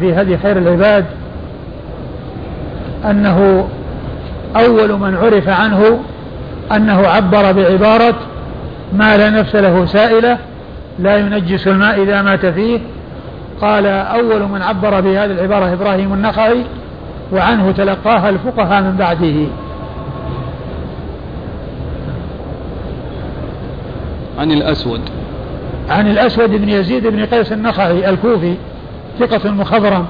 في هدي خير العباد أنه أول من عرف عنه أنه عبر بعبارة ما لا نفس له سائلة لا ينجس الماء إذا مات فيه. قال أول من عبر بهذه العبارة إبراهيم النخعي وعنه تلقاها الفقهاء من بعده. عن الأسود. عن الأسود بن يزيد بن قيس النخعي الكوفي. ثقة مخضرم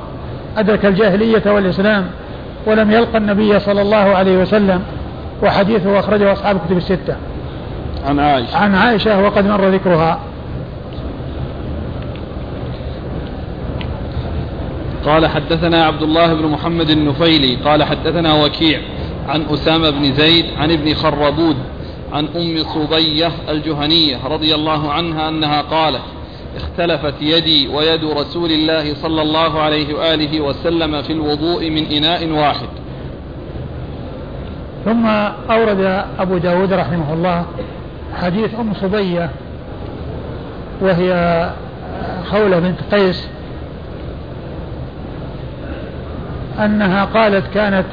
أدرك الجاهلية والإسلام ولم يلقى النبي صلى الله عليه وسلم وحديثه أخرجه أصحاب الكتب الستة. عن عائشة. عن عائشة وقد مر ذكرها. قال حدثنا عبد الله بن محمد النفيلي قال حدثنا وكيع عن أسامة بن زيد عن ابن خربود عن أم صبية الجهنية رضي الله عنها أنها قالت اختلفت يدي ويد رسول الله صلى الله عليه وآله وسلم في الوضوء من إناء واحد. ثم أورد أبو داود رحمه الله حديث أم صبية وهي خولة بنت قيس أنها قالت كانت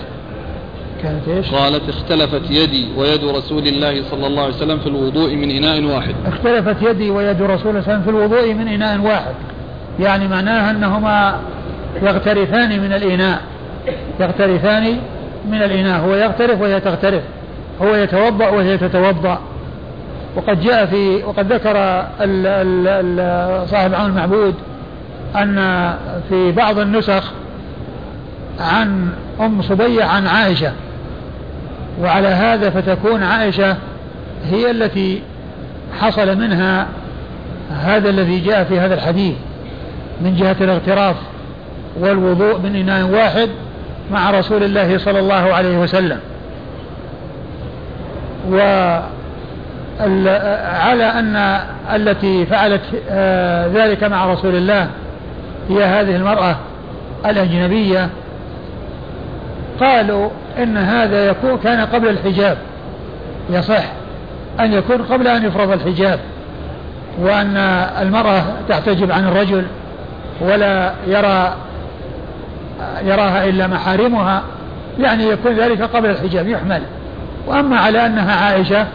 كانت إيش؟ قالت اختلفت يدي ويد رسول الله صلى الله عليه وسلم في الوضوء من إناء واحد. اختلفت يدي ويد رسول الله صلى الله عليه وسلم في الوضوء من إناء واحد. يعني معناها أنهما يغترفان من الإناء. يغترفان من الإناء. هو يغترف وهي تغترف هو يتوضأ وهي تتوضأ. وقد جاء في وقد ذكر ال ال صاحب عون المعبود أن في بعض النسخ عن أم صبية عن عائشة. وعلى هذا فتكون عائشة هي التي حصل منها هذا الذي جاء في هذا الحديث من جهة الاغتراف والوضوء من إناء واحد مع رسول الله صلى الله عليه وسلم. و على أن التي فعلت آه، ذلك مع رسول الله هي هذه المرأة الأجنبية. قالوا إن هذا يكون كان قبل الحجاب يصح أن يكون قبل أن يفرض الحجاب وأن المرأة تحتجب عن الرجل ولا يرى يراها إلا محارمها يعني يكون ذلك قبل الحجاب يحمل. وأما على أنها عائشة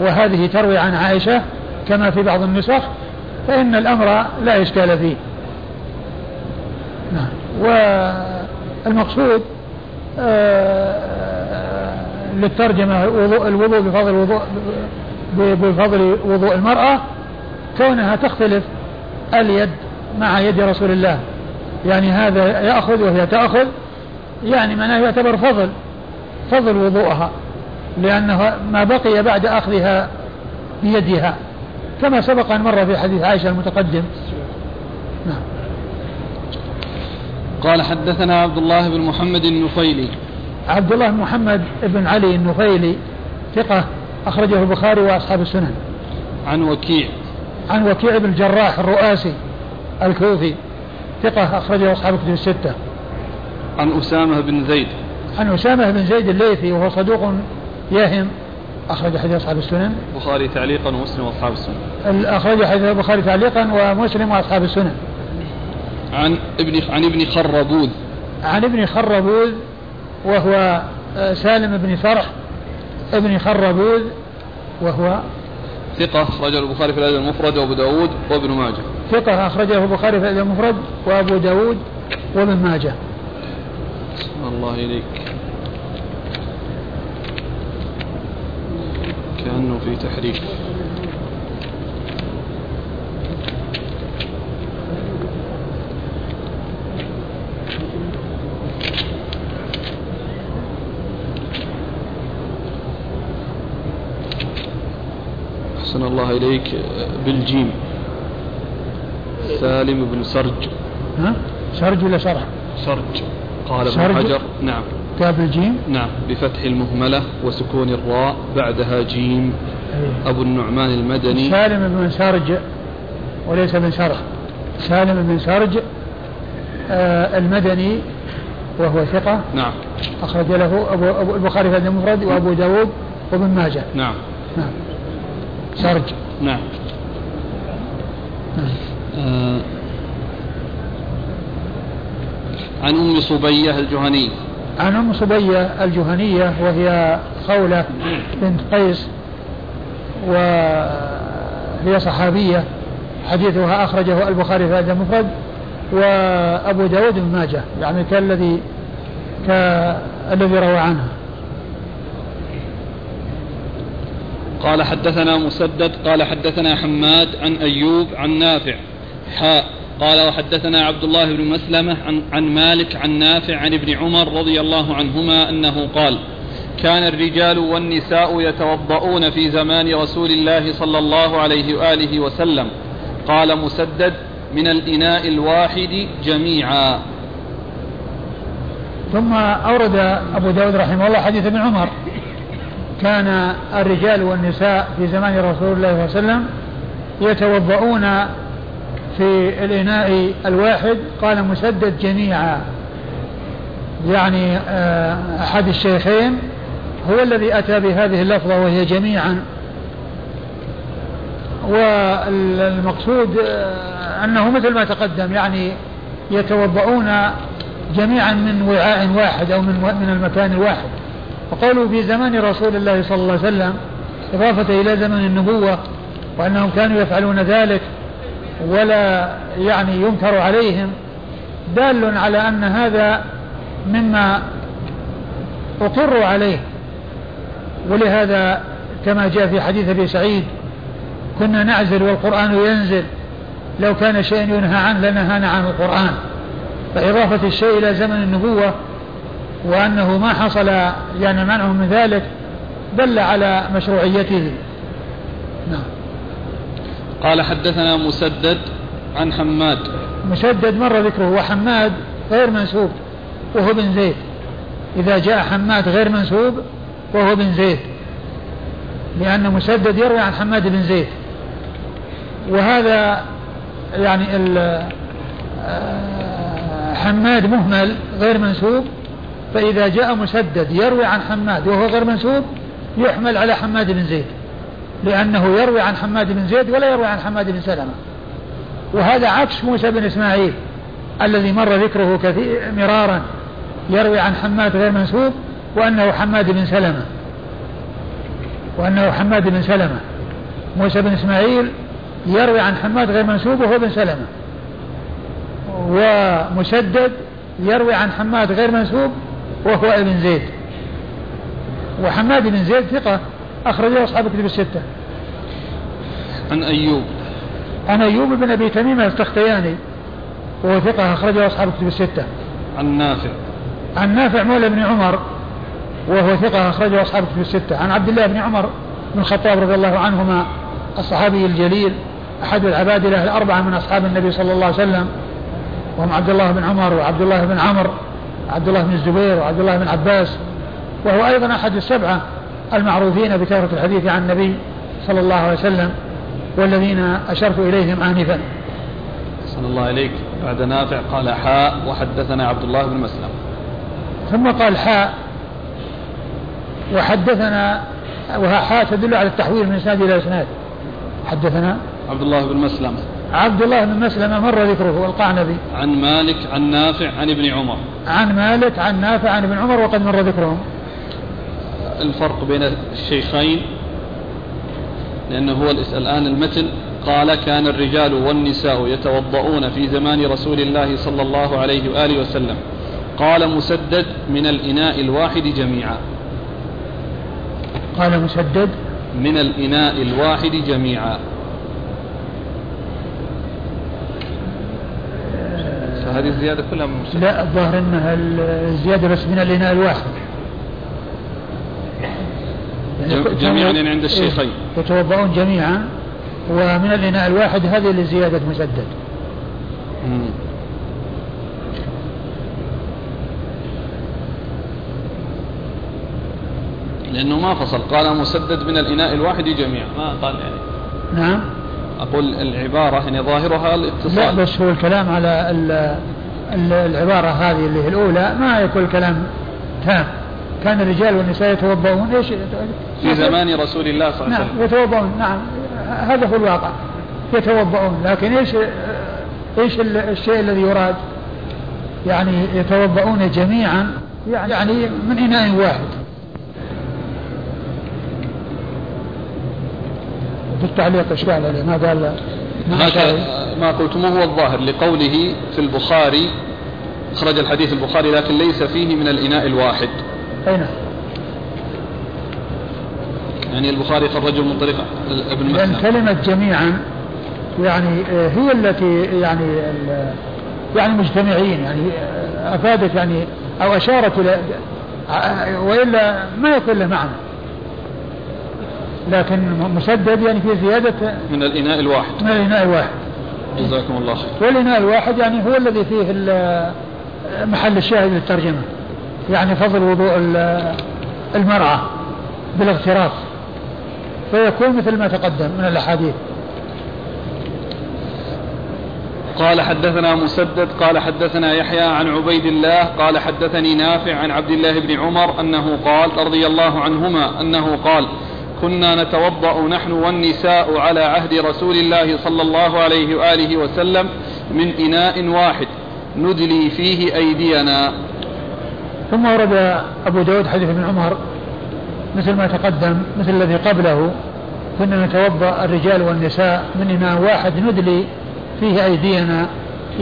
وهذه تروي عن عائشة كما في بعض النسخ فإن الأمر لا إشكال فيه. نعم. والمقصود للترجمة الوضوء بفضل الوضوء بفضل وضوء المرأة كونها تختلف اليد مع يد رسول الله. يعني هذا يأخذ وهي تأخذ يعني معناه يعتبر فضل فضل وضوءها لأنه ما بقي بعد أخذها بيدها. كما سبق أن مر في حديث عائشة المتقدم نعم قال حدثنا عبد الله بن محمد النفيلي عبد الله محمد بن علي النفيلي ثقة أخرجه البخاري وأصحاب السنن. عن وكيع. عن وكيع بن الجراح الرؤاسي الكوفي ثقة أخرجه أصحاب الكتب الستة. عن أسامة بن زيد. عن أسامة بن زيد الليثي وهو صدوق يهم أخرج حديث أصحاب السنن. البخاري تعليقا ومسلم وأصحاب السنن. أخرج حديث البخاري تعليقا ومسلم وأصحاب السنن. عن ابن عن ابن خربوذ. عن ابن خربوذ وهو آه، سالم بن فرح. ابن خربوذ وهو ثقة أخرجه البخاري في الأدب المفرد وأبو داود وابن ماجه. ثقة أخرجه البخاري في الأدب المفرد وأبو داود وابن ماجه. الله إليك. كأنه في تحريف. أحسن الله إليك بالجيم. سالم بن سرج. ها؟ سرج ولا شرح؟ سرج. قال ابن حجر. نعم. كتاب الجيم؟ نعم. بفتح المهملة وسكون الراء بعدها جيم. أيه. أبو النعمان المدني. سالم بن سرج وليس بن شرح سالم بن سرج آه المدني وهو ثقة. نعم. أخرج له أبو, أبو البخاري في المفرد وأبو داود وابن ماجه. نعم. نعم. سرج نعم. آه عن أم صبية الجهنية عن أم صبية الجهنية وهي خولة بنت قيس وهي صحابية حديثها أخرجه البخاري في هذا المفرد وأبو داود بن ماجه يعني كالذي كالذي روى عنها. قال حدثنا مسدد قال حدثنا حماد عن أيوب عن نافع حاء قال وحدثنا عبد الله بن مسلمة عن, عن مالك عن نافع عن ابن عمر رضي الله عنهما أنه قال كان الرجال والنساء يتوضؤون في زمان رسول الله صلى الله عليه وآله وسلم قال مسدد من الإناء الواحد جميعا ثم أورد أبو داود رحمه الله حديث ابن عمر. كان الرجال والنساء في زمان رسول الله صلى الله عليه وسلم يتوضؤون في الإناء الواحد. قال مسدد جميعا. يعني آه، أحد الشيخين هو الذي أتى بهذه اللفظة وهي جميعا. والمقصود آه، أنه مثل ما تقدم يعني يتوضؤون جميعا من وعاء واحد أو من من المكان الواحد. وقالوا في زمان رسول الله صلى الله عليه وسلم إضافة إلى زمن النبوة وأنهم كانوا يفعلون ذلك ولا يعني ينكر عليهم دال على أن هذا مما أقروا عليه ولهذا كما جاء في حديث أبي سعيد كنا نعزل والقرآن ينزل لو كان شيء ينهى عنه لنهانا عن القرآن فإضافة الشيء إلى زمن النبوة وأنه ما حصل يعني منعه من ذلك دل على مشروعيته. نعم. قال حدثنا مسدد عن حماد. مسدد مر ذكره وحماد غير منسوب وهو بن زيد. إذا جاء حماد غير منسوب وهو بن زيد. لأن مسدد يروي عن حماد بن زيد. وهذا يعني آه، حماد مهمل غير منسوب فإذا جاء مسدد يروي عن حماد وهو غير منسوب يحمل على حماد بن زيد لأنه يروي عن حماد بن زيد ولا يروي عن حماد بن سلمة. وهذا عكس موسى بن إسماعيل الذي مر ذكره كثير مرارا يروي عن حماد غير منسوب وأنه حماد بن سلمة. وأنه حماد بن سلمة. موسى بن إسماعيل يروي عن حماد غير منسوب وهو بن سلمة. ومسدد يروي عن حماد غير منسوب وهو ابن زيد. وحماد بن زيد ثقة أخرجه أصحاب الكتب الستة. عن أيوب. عن أيوب بن أبي تميم التختياني وهو ثقة أخرجه أصحاب الكتب الستة. عن نافع. عن نافع مولى بن عمر وهو ثقة أخرجه أصحاب الكتب الستة. عن عبد الله بن عمر بن الخطاب رضي الله عنهما الصحابي الجليل أحد العبادلة الأربعة من أصحاب النبي صلى الله عليه وسلم وهم عبد الله بن عمر وعبد الله بن عمرو وعبد الله بن الزبير وعبد الله بن عباس وهو أيضا أحد السبعة المعروفين بكثرة الحديث عن النبي صلى الله عليه وسلم والذين أشرت إليهم آنفا. صلى الله عليك بعد نافع قال حاء وحدثنا عبد الله بن مسلم. ثم قال حاء وحدثنا وها حاء تدل على التحويل من إسناد إلى إسناد. حدثنا عبد الله بن مسلم. عبد الله بن مسلمة مر ذكره والقعنبي عن مالك عن نافع عن ابن عمر. عن مالك عن نافع عن ابن عمر وقد مر ذكرهم. الفرق بين الشيخين لأنه هو الآن المتن. قال كان الرجال والنساء يتوضؤون في زمان رسول الله صلى الله عليه وآله وسلم. قال مسدد من الإناء الواحد جميعا. قال مسدد من الإناء الواحد جميعا. فهذه الزيادة كلها من مسدد لا الظاهر أنها الزيادة بس من الإناء الواحد. جميعا يعني عند الشيخين. إيه، يتوضؤون جميعا ومن الإناء الواحد هذه لزيادة مسدد. لأنه ما فصل. قال مسدد من الإناء الواحد جميعا. ما قال يعني. نعم. أقول العبارة يعني ظاهرها الاتصال. لا بس هو الكلام على العبارة هذه اللي هي الأولى ما يكون كلام تام. كان الرجال والنساء يتوضؤون إيش؟ في زمان رسول الله صلى الله عليه وسلم. نعم يتوضؤون نعم. هذا هو الواقع. يتوضؤون لكن إيش إيش الشيء الذي يراد؟ يعني يتوضؤون جميعا يعني من إناء واحد. في التعليق اشكال عليه؟ ما قال ما, ما قلتموه هو الظاهر لقوله في البخاري أخرج الحديث البخاري لكن ليس فيه من الإناء الواحد. أين نعم. يعني البخاري خرجه من طريق ابن مسلم. لأن كلمة جميعا يعني آه، هي التي يعني يعني مجتمعين يعني آه، أفادت يعني أو أشارت إلى آه، وإلا ما يكون له معنى لكن مسدد يعني في زيادة من الإناء الواحد. من الإناء الواحد. جزاكم الله خير. والإناء الواحد يعني هو الذي فيه محل الشاهد للترجمة. يعني فضل وضوء المرأة بالاغتراف. فيكون مثل ما تقدم من الأحاديث. قال حدثنا مسدد قال حدثنا يحيى عن عبيد الله قال حدثني نافع عن عبد الله بن عمر أنه قال رضي الله عنهما أنه قال كنا نتوضأ نحن والنساء على عهد رسول الله صلى الله عليه وآله وسلم من إناء واحد. ندلي فيه أيدينا. ثم ورد أبو داود حديث ابن عمر مثل ما تقدم مثل الذي قبله كنا نتوضأ الرجال والنساء من إناء واحد ندلي فيه أيدينا.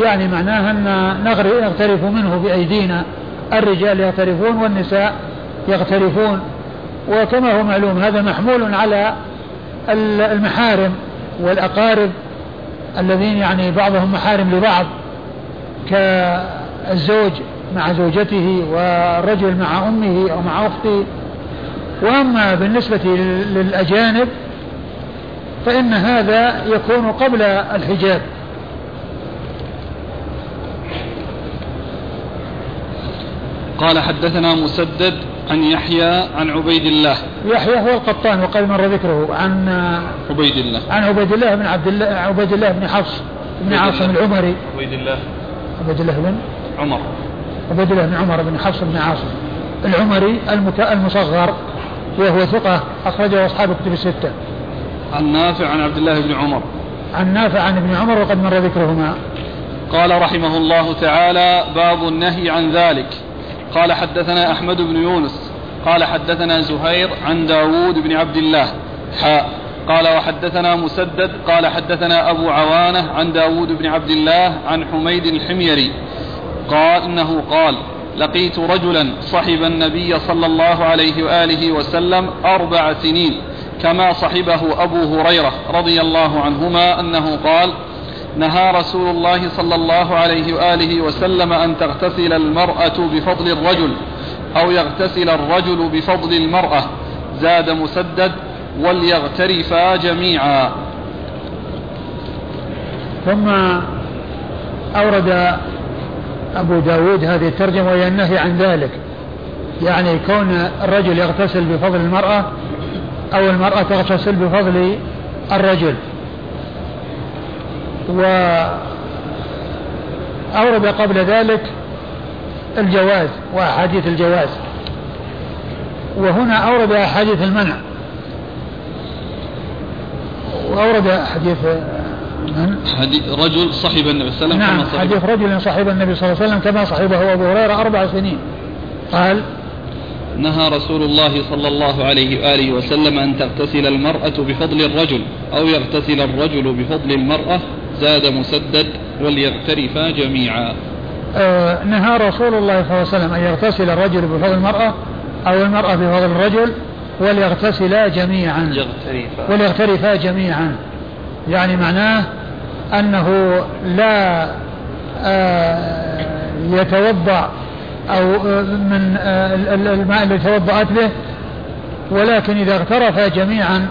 يعني معناها أن نغترف منه بأيدينا. الرجال يغترفون والنساء يغترفون. وكما هو معلوم هذا محمول على المحارم والأقارب الذين يعني بعضهم محارم لبعض كالزوج مع زوجته والرجل مع أمه أو مع أخته. وأما بالنسبة للأجانب فإن هذا يكون قبل الحجاب. قال حدثنا مسدد عن يحيى عن عبيد الله يحيى هو القطان وقد مر ذكره عن عبيد الله عن عبيد الله بن عبد الله عبيد الله بن حفص بن عاصم العمري عبيد الله عبيد الله بن عمر عبيد الله بن عمر بن حفص بن عاصم العمري المصغر وهو ثقة أخرجه أصحاب الكتب الستة. عن نافع عن عبد الله بن عمر. عن نافع عن ابن عمر وقد مر ذكرهما. قال رحمه الله تعالى باب النهي عن ذلك. قال حدثنا أحمد بن يونس قال حدثنا زهير عن داود بن عبد الله حاء قال وحدثنا مسدد قال حدثنا أبو عوانة عن داود بن عبد الله عن حميد الحميري قال إنه قال لقيت رجلا صحب النبي صلى الله عليه وآله وسلم أربع سنين كما صحبه أبو هريرة رضي الله عنهما أنه قال نهى رسول الله صلى الله عليه وآله وسلم أن تغتسل المرأة بفضل الرجل أو يغتسل الرجل بفضل المرأة زاد مسدد وليغترفا جميعا. ثم أورد أبو داود هذه الترجمة وهي النهي عن ذلك يعني كون الرجل يغتسل بفضل المرأة أو المرأة تغتسل بفضل الرجل. وأورد قبل ذلك الجواز وأحاديث الجواز. وهنا أورد أحاديث المنع. وأورد حديث من؟ حديث رجل صحب النبي صلى الله عليه وسلم نعم حديث رجل صحب النبي صلى الله عليه وسلم كما صحبه أبو هريرة أربع سنين. قال نهى رسول الله صلى الله عليه وآله وسلم أن تغتسل المرأة بفضل الرجل أو يغتسل الرجل بفضل المرأة زاد مسدد وليغترفا جميعا. آه نهى رسول الله صلى الله عليه وسلم أن يغتسل الرجل بفضل المرأة أو المرأة بفضل الرجل وليغتسلا جميعا. يغترفا وليغترفا جميعا. يعني معناه أنه لا آه يتوضأ أو آه، من آه، الماء الذي توضأت به ولكن إذا اغترفا جميعا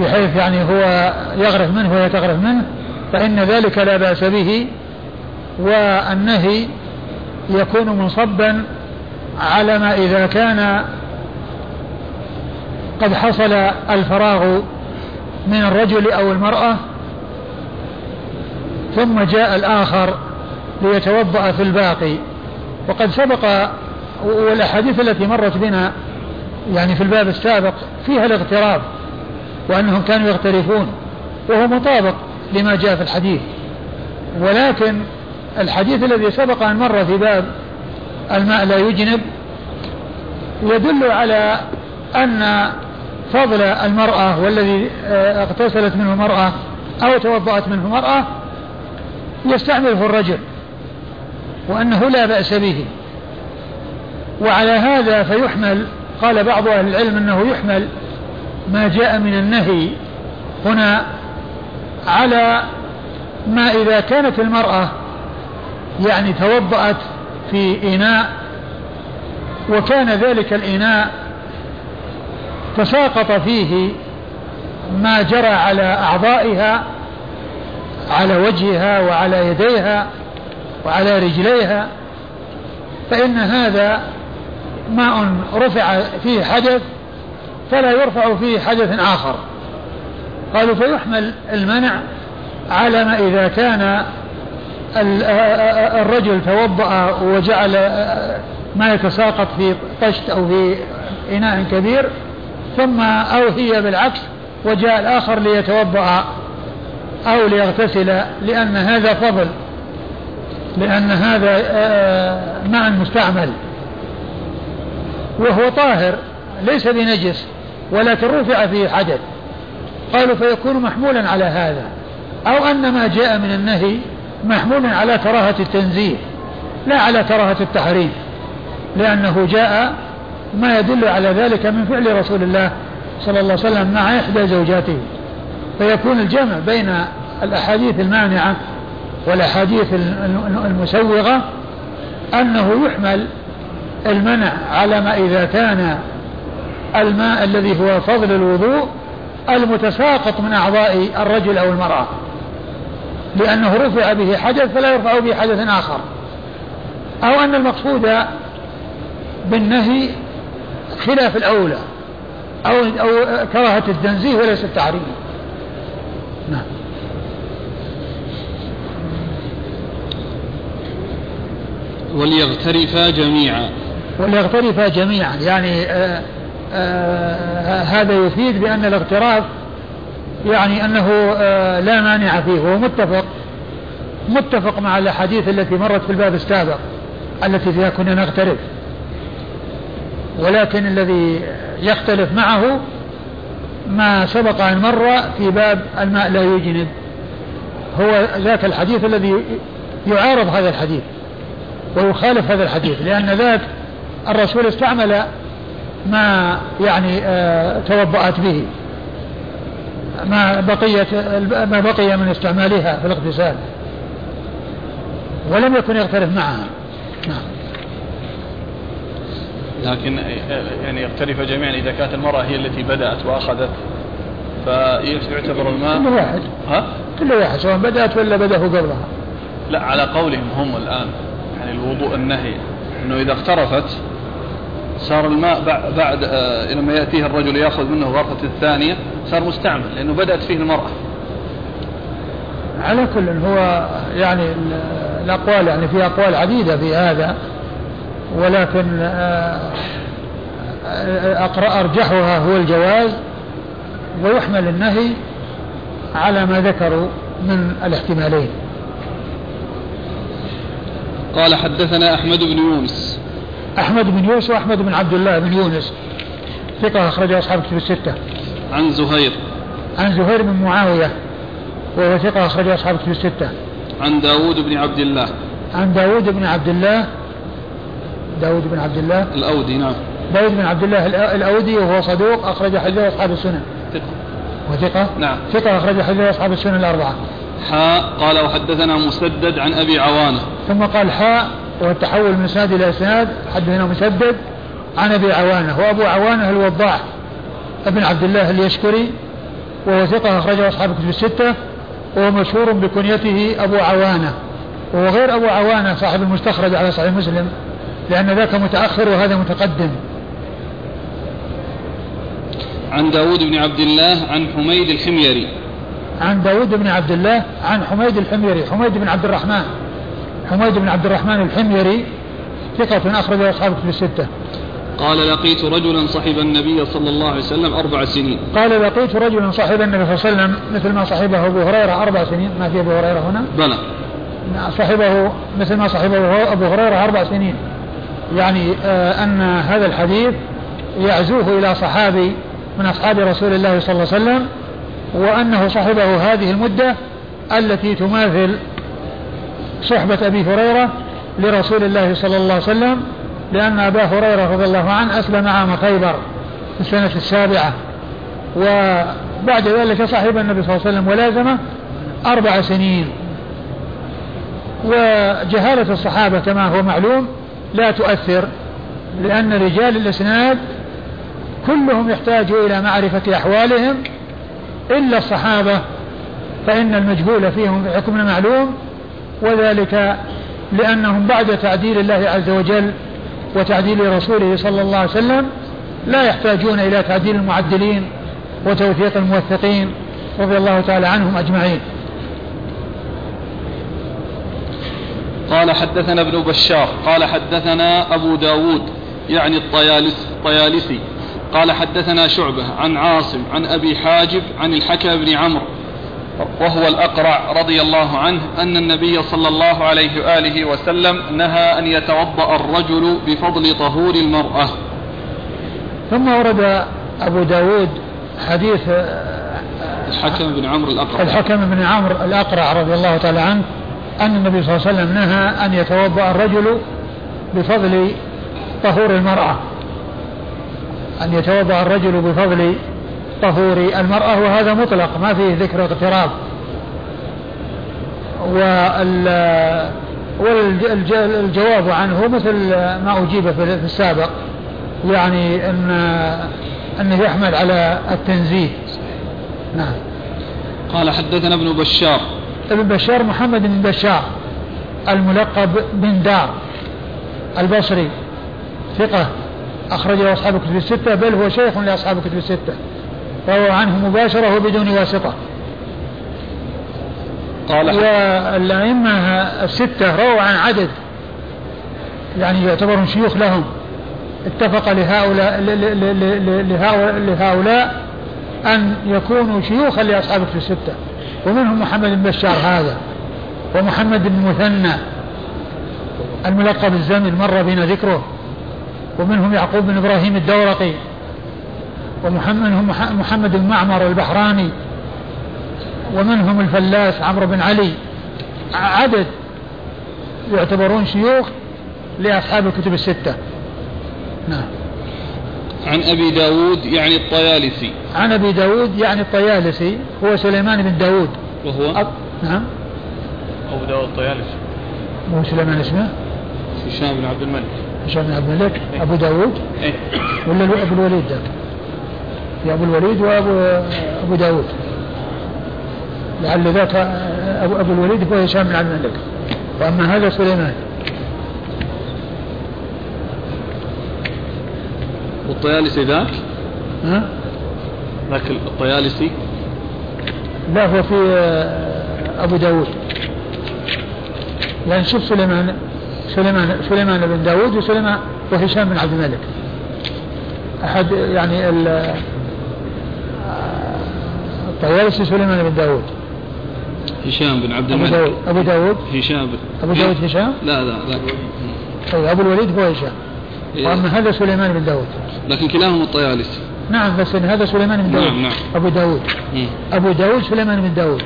بحيث يعني هو يغرف منه وهي تغرف منه فإن ذلك لا بأس به والنهي يكون منصبا على ما إذا كان قد حصل الفراغ من الرجل أو المرأة ثم جاء الآخر ليتوضأ في الباقي. وقد سبق والأحاديث التي مرت بنا يعني في الباب السابق فيها الاغتراب. وأنهم كانوا يغترفون وهو مطابق لما جاء في الحديث. ولكن الحديث الذي سبق أن مر في باب الماء لا يجنب يدل على أن فضل المرأة والذي آه، اغتسلت منه المرأة أو توضأت منه المرأة يستعمله الرجل وأنه لا بأس به. وعلى هذا فيحمل قال بعض أهل العلم أنه يحمل ما جاء من النهي هنا على ما إذا كانت المرأة يعني توضأت في إناء وكان ذلك الإناء تساقط فيه ما جرى على أعضائها على وجهها وعلى يديها وعلى رجليها فإن هذا ماء رفع فيه حدث فلا يرفع فيه حدث آخر. قالوا فيحمل المنع على ما إذا كان الرجل توضأ وجعل ما يتساقط في طشت أو في إناء كبير ثم أو هي بالعكس وجاء الآخر ليتوضأ أو ليغتسل لأن هذا فضل لأن هذا ماء مستعمل. وهو طاهر ليس بنجس. ولكن رفع فيه حدث قالوا فيكون محمولا على هذا أو أن ما جاء من النهي محمول على كراهة التنزيه لا على كراهة التحريم لأنه جاء ما يدل على ذلك من فعل رسول الله صلى الله عليه وسلم مع إحدى زوجاته. فيكون الجمع بين الأحاديث المانعة والأحاديث المسوغة أنه يحمل المنع على ما إذا كان الماء الذي هو فضل الوضوء المتساقط من أعضاء الرجل أو المرأة. لأنه رفع به حدث فلا يرفع به حدث آخر. أو أن المقصود بالنهي خلاف الأولى. أو أو كراهة التنزيه وليس التعريم نعم. وليغترفا جميعا. وليغترفا جميعا. يعني آآ هذا يفيد بأن الاغتراف يعني أنه آه، لا مانع فيه وهو متفق متفق مع الأحاديث التي مرت في الباب السابق التي فيها كنا نغترف. ولكن الذي يختلف معه ما سبق أن مر في باب الماء لا يجنب. هو ذاك الحديث الذي يعارض هذا الحديث ويخالف هذا الحديث لأن ذاك الرسول استعمل ما يعني آه توضأت به. ما بقيت ما بقي من استعمالها في الاغتسال. ولم يكن يختلف معها. نعم. لكن يعني يختلف جميعا إذا كانت المرأة هي التي بدأت وأخذت. فيعتبر الماء كل واحد. ها؟ كل واحد سواء بدأت ولا بدا قبلها. لا على قولهم هم الآن. يعني الوضوء النهي. إنه إذا اخترفت صار الماء بعد آه لما يأتيه الرجل يأخذ منه غرفة الثانية صار مستعمل لأنه بدأت فيه المرأة. على كل هو يعني الأقوال يعني في أقوال عديدة في هذا ولكن آه، أقرأ أرجحها هو الجواز ويحمل النهي على ما ذكروا من الاحتمالين. قال حدثنا أحمد بن يونس. أحمد بن يونس وأحمد بن عبد الله بن يونس. ثقة أخرجه أصحاب كتب الستة. عن زهير. عن زهير بن معاوية وهو ثقة أخرجه أصحاب كتب الستة. عن داود بن عبد الله. عن داود بن عبد الله. داود بن عبد الله. الأودي نعم. داود بن عبد الله الأودي وهو صدوق أخرج حديثه أصحاب السنن. ثقة. وثقة؟ نعم. ثقة أخرج حديثه أصحاب السنن الأربعة. حاء قال وحدثنا مسدد عن أبي عوانة. ثم قال حاء والتحول من اسناد إلى اسناد حدثنا مسدد. عن أبي عوانة وابو عوانة الوضاح ابن عبد الله اليشكري وهو ثقة أخرجه أصحاب الكتب الستة وهو مشهور بكنيته أبو عوانة. وهو غير أبو عوانة صاحب المستخرج على صحيح مسلم لأن ذاك متأخر وهذا متقدم. عن داود بن عبد الله عن حميد الحميري. عن داود بن عبد الله عن حميد الحميري حميد بن عبد الرحمن. حميد بن عبد الرحمن الحميري ثقة أخرج أصحاب في الستة. قال لقيت رجلا صحب النبي صلى الله عليه وسلم أربع سنين. قال لقيت رجلا صحب النبي صلى الله عليه وسلم مثل ما صحبه أبو هريرة أربع سنين. ما في أبو هريرة هنا؟ بلى. صحبه مثل ما صحبه أبو هريرة أربع سنين. يعني آه، أن هذا الحديث يعزوه إلى صحابي من أصحاب رسول الله صلى الله عليه وسلم وأنه صحبه هذه المدة التي تماثل صحبة أبي هريرة لرسول الله صلى الله عليه وسلم لأن أبا هريرة رضي الله عنه أسلم عام خيبر في السنة السابعة. وبعد ذلك صاحب النبي صلى الله عليه وسلم ولازمه أربع سنين. وجهالة الصحابة كما هو معلوم لا تؤثر لأن رجال الإسناد كلهم يحتاج إلى معرفة أحوالهم إلا الصحابة فإن المجهول فيهم بحكم معلوم وذلك لأنهم بعد تعديل الله عز وجل وتعديل رسوله صلى الله عليه وسلم لا يحتاجون إلى تعديل المعدلين وتوثيق الموثقين رضي الله تعالى عنهم أجمعين. قال حدثنا ابن بشار قال حدثنا أبو داود يعني الطيالسي. قال حدثنا شعبة عن عاصم عن أبي حاجب عن الحكم بن عمرو وهو الأقرع رضي الله عنه أن النبي صلى الله عليه وآله وسلم نهى أن يتوضأ الرجل بفضل طهور المرأة. ثم ورد أبو داود حديث الحكم بن عمرو الأقرع. الحكم بن عمرو الأقرع رضي الله تعالى عنه أن النبي صلى الله عليه وسلم نهى أن يتوضأ الرجل بفضل طهور المرأة. أن يتوضأ الرجل بفضل طهور المرأة وهذا مطلق ما فيه ذكر اغتراب والجواب عنه مثل ما أجيب في السابق يعني أن أنه يحمل على التنزيه. نعم. قال حدثنا ابن بشار. ابن بشار محمد بن بشار الملقب بن دار البصري ثقة أخرجه أصحاب الكتب الستة بل هو شيخ لأصحاب الكتب الستة. روى عنه مباشرة وبدون واسطة. قال والأئمة الستة رووا عن عدد يعني يعتبرون شيوخ لهم. اتفق لهؤلاء لهؤلاء, لهؤلاء أن يكونوا شيوخا لأصحاب الكتب الستة. ومنهم محمد بن بشار هذا ومحمد بن مثنى الملقب الزمن مر بنا ذكره. ومنهم يعقوب بن إبراهيم الدورقي. ومنهم محمد بن معمر البحراني ومنهم الفلاس عمرو بن علي؟ عدد. يعتبرون شيوخ لأصحاب الكتب الستة. نعم. عن أبي داود يعني الطيالسي. عن أبي داود يعني الطيالسي هو سليمان بن داود. وهو؟ أب... نعم. أبو داود الطيالسي. هو سليمان اسمه؟ هشام بن عبد الملك. هشام بن عبد الملك. إيه؟ أبو داود؟ إيه؟ ولا أبو الوليد ذاك؟ في أبو الوليد وأبو أبو داود لعل ذاك أبو, أبو الوليد هو هشام بن عبد الملك وأما هذا سليمان والطيالسي ذاك؟ ها؟ ذاك الطيالسي؟ لا هو في آه، أبو داود يعني شوف سليمان سليمان سليمان بن داود وسليمان وهشام بن عبد الملك أحد يعني آه، الطيالسي سليمان بن داود. هشام بن عبد الملك. أبو داود؟ هشام أبو داود هشام؟ لا لا لا. طيب أبو الوليد هو هشام. إيه. وأما هذا سليمان بن داود. لكن كلاهما الطيالسي نعم بس هذا سليمان بن داود. نعم نعم. أبو داود. مم. أبو داود سليمان بن داود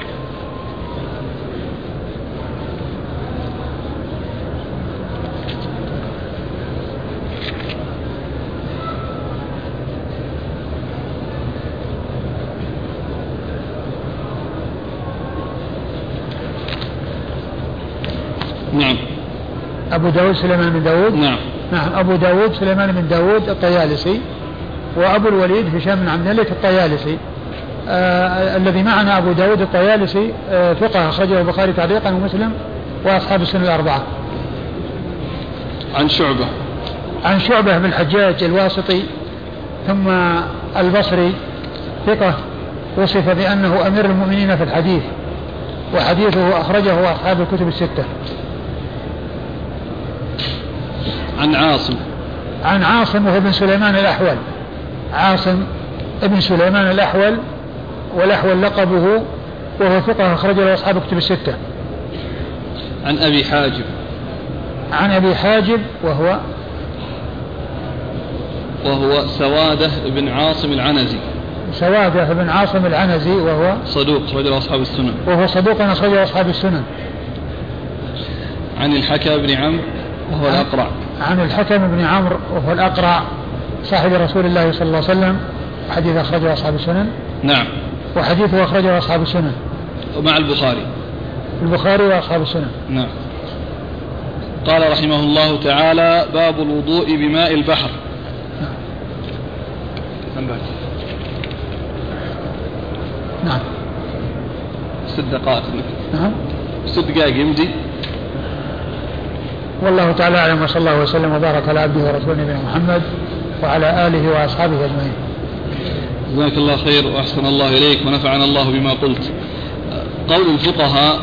نعم أبو داود سليمان بن داود؟ نعم. نعم أبو داود سليمان بن داود الطيالسي وأبو الوليد هشام بن عبد الملك الطيالسي. آه الذي معنا أبو داود الطيالسي آه ثقة أخرجه البخاري تعليقا ومسلم وأصحاب السنة الأربعة. عن شعبة. عن شعبة بن الحجاج الواسطي ثم البصري ثقة وصف بأنه أمير المؤمنين في الحديث وحديثه أخرجه أصحاب الكتب الستة. عن عاصم. عن عاصم وهو بن سليمان الأحول. عاصم ابن سليمان الأحول والأحول لقبه وهو ثقة أخرج له أصحاب كتب الستة. عن أبي حاجب. عن أبي حاجب وهو وهو سوادة بن عاصم العنزي. سوادة بن عاصم العنزي وهو صدوق رجل أصحاب السنن. وهو صدوق أخرجه أصحاب السنن. عن الحكم بن عمرو وهو الأقرع. عن الحكم بن عمرو وهو الأقرع صاحب رسول الله صلى الله عليه وسلم. حديث أخرجه أصحاب السنن. نعم. وحديثه أخرجه أصحاب السنن. ومع البخاري. البخاري وأصحاب السنن. نعم. قال رحمه الله تعالى باب الوضوء بماء البحر. نعم. نعم. ست دقائق نعم. ست دقائق يمضي والله تعالى أعلم وصلى الله وسلم وبارك على عبده ورسوله نبينا محمد وعلى آله وأصحابه أجمعين. جزاك الله خير وأحسن الله إليك ونفعنا الله بما قلت. قول الفقهاء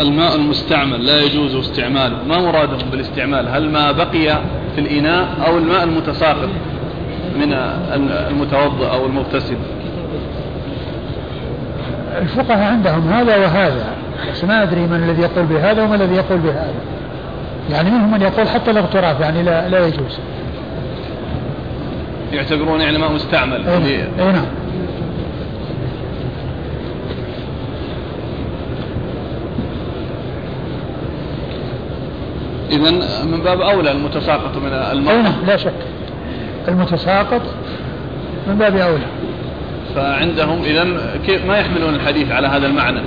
الماء المستعمل لا يجوز استعماله، ما مرادهم بالاستعمال؟ هل ما بقي في الإناء أو الماء المتساقط من المتوضأ أو المغتسل؟ الفقهاء عندهم هذا وهذا بس ما أدري من الذي يقول بهذا ومن الذي يقول بهذا. يعني منهم من يقول حتى الاغتراف يعني لا, لا يجوز. يعتبرون يعني ما مستعمل. أي نعم. إذا من باب أولى المتساقط من الماء نعم لا شك. المتساقط من باب أولى. فعندهم إذا كيف ما يحملون الحديث على هذا المعنى؟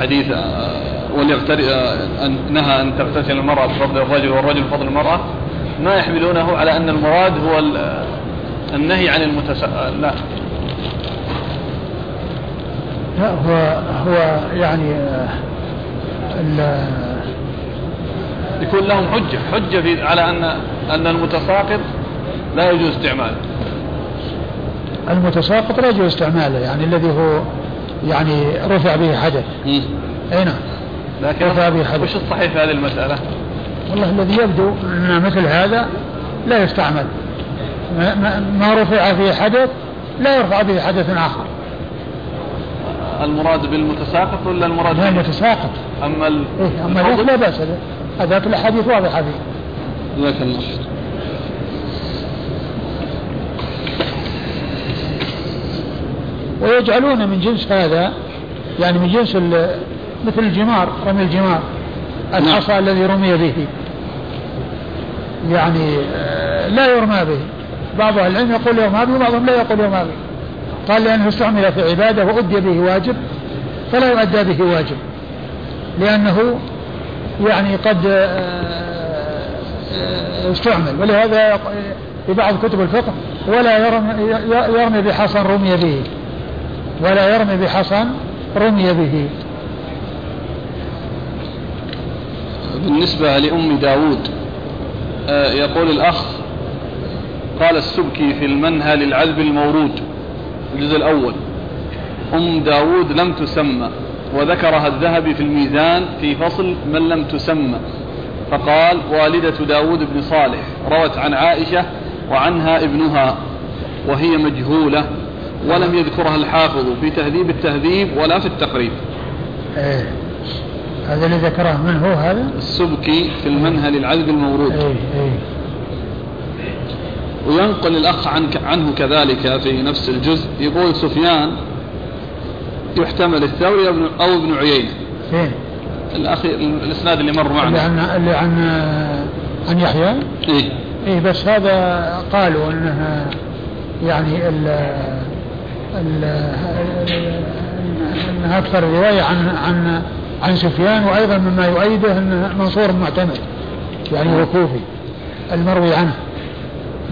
حديث وليغتر أن نهى أن تغتسل المرأة بفضل الرجل والرجل بفضل المرأة ما يحملونه على أن المراد هو النهي عن المتسا لا. لا هو هو يعني يكون لهم حجة حجة في على أن أن المتساقط لا يجوز استعماله. المتساقط لا يجوز استعماله يعني الذي هو يعني رفع به حدث. أي نعم. لكن وش الصحيح في هذه المسألة؟ والله الذي يبدو أن مثل هذا لا يستعمل. ما رفع فيه حدث لا يرفع به حدث آخر. المراد بالمتساقط ولا المراد بالمتساقط أما ال... إيه أما لا بأس هذاك الأحاديث واضحة فيه. جزاك الله ويجعلون من جنس هذا يعني من جنس مثل الجمار رمي الجمار الحصى نعم. الذي رمي به. يعني آه، لا يرمى به. بعض أهل العلم يقول يرمى به وبعضهم لا يقول يرمى به. قال لأنه استعمل في عبادة وأدي به واجب فلا يؤدى به واجب. لأنه يعني قد آه، آه، استعمل. ولهذا في بعض كتب الفقه ولا يرمي, يرمي بحصى رمي به. ولا يرمي بحصى رمي به. بالنسبة لأم داود آه، يقول الأخ قال السبكي في المنهى للعذب المورود الجزء الأول أم داود لم تسمى وذكرها الذهبي في الميزان في فصل من لم تسمى فقال والدة داود بن صالح روت عن عائشة وعنها ابنها وهي مجهولة ولم يذكرها الحافظ في تهذيب التهذيب ولا في التقريب إيه. هذا اللي ذكره من هو هذا؟ السبكي في المنهل العذب المورود أي أي. وينقل الأخ عن عنه كذلك في نفس الجزء يقول سفيان يحتمل الثوري أو ابن عيينة فين؟ الأخي الإسناد اللي مر معنا اللي عن اللي عن عن يحيى؟ إيه إيه بس هذا قالوا أنها يعني ال ال أنها أكثر رواية عن عن عن سفيان وأيضا مما يؤيده أن منصور معتمر يعني هو كوفي المروي عنه.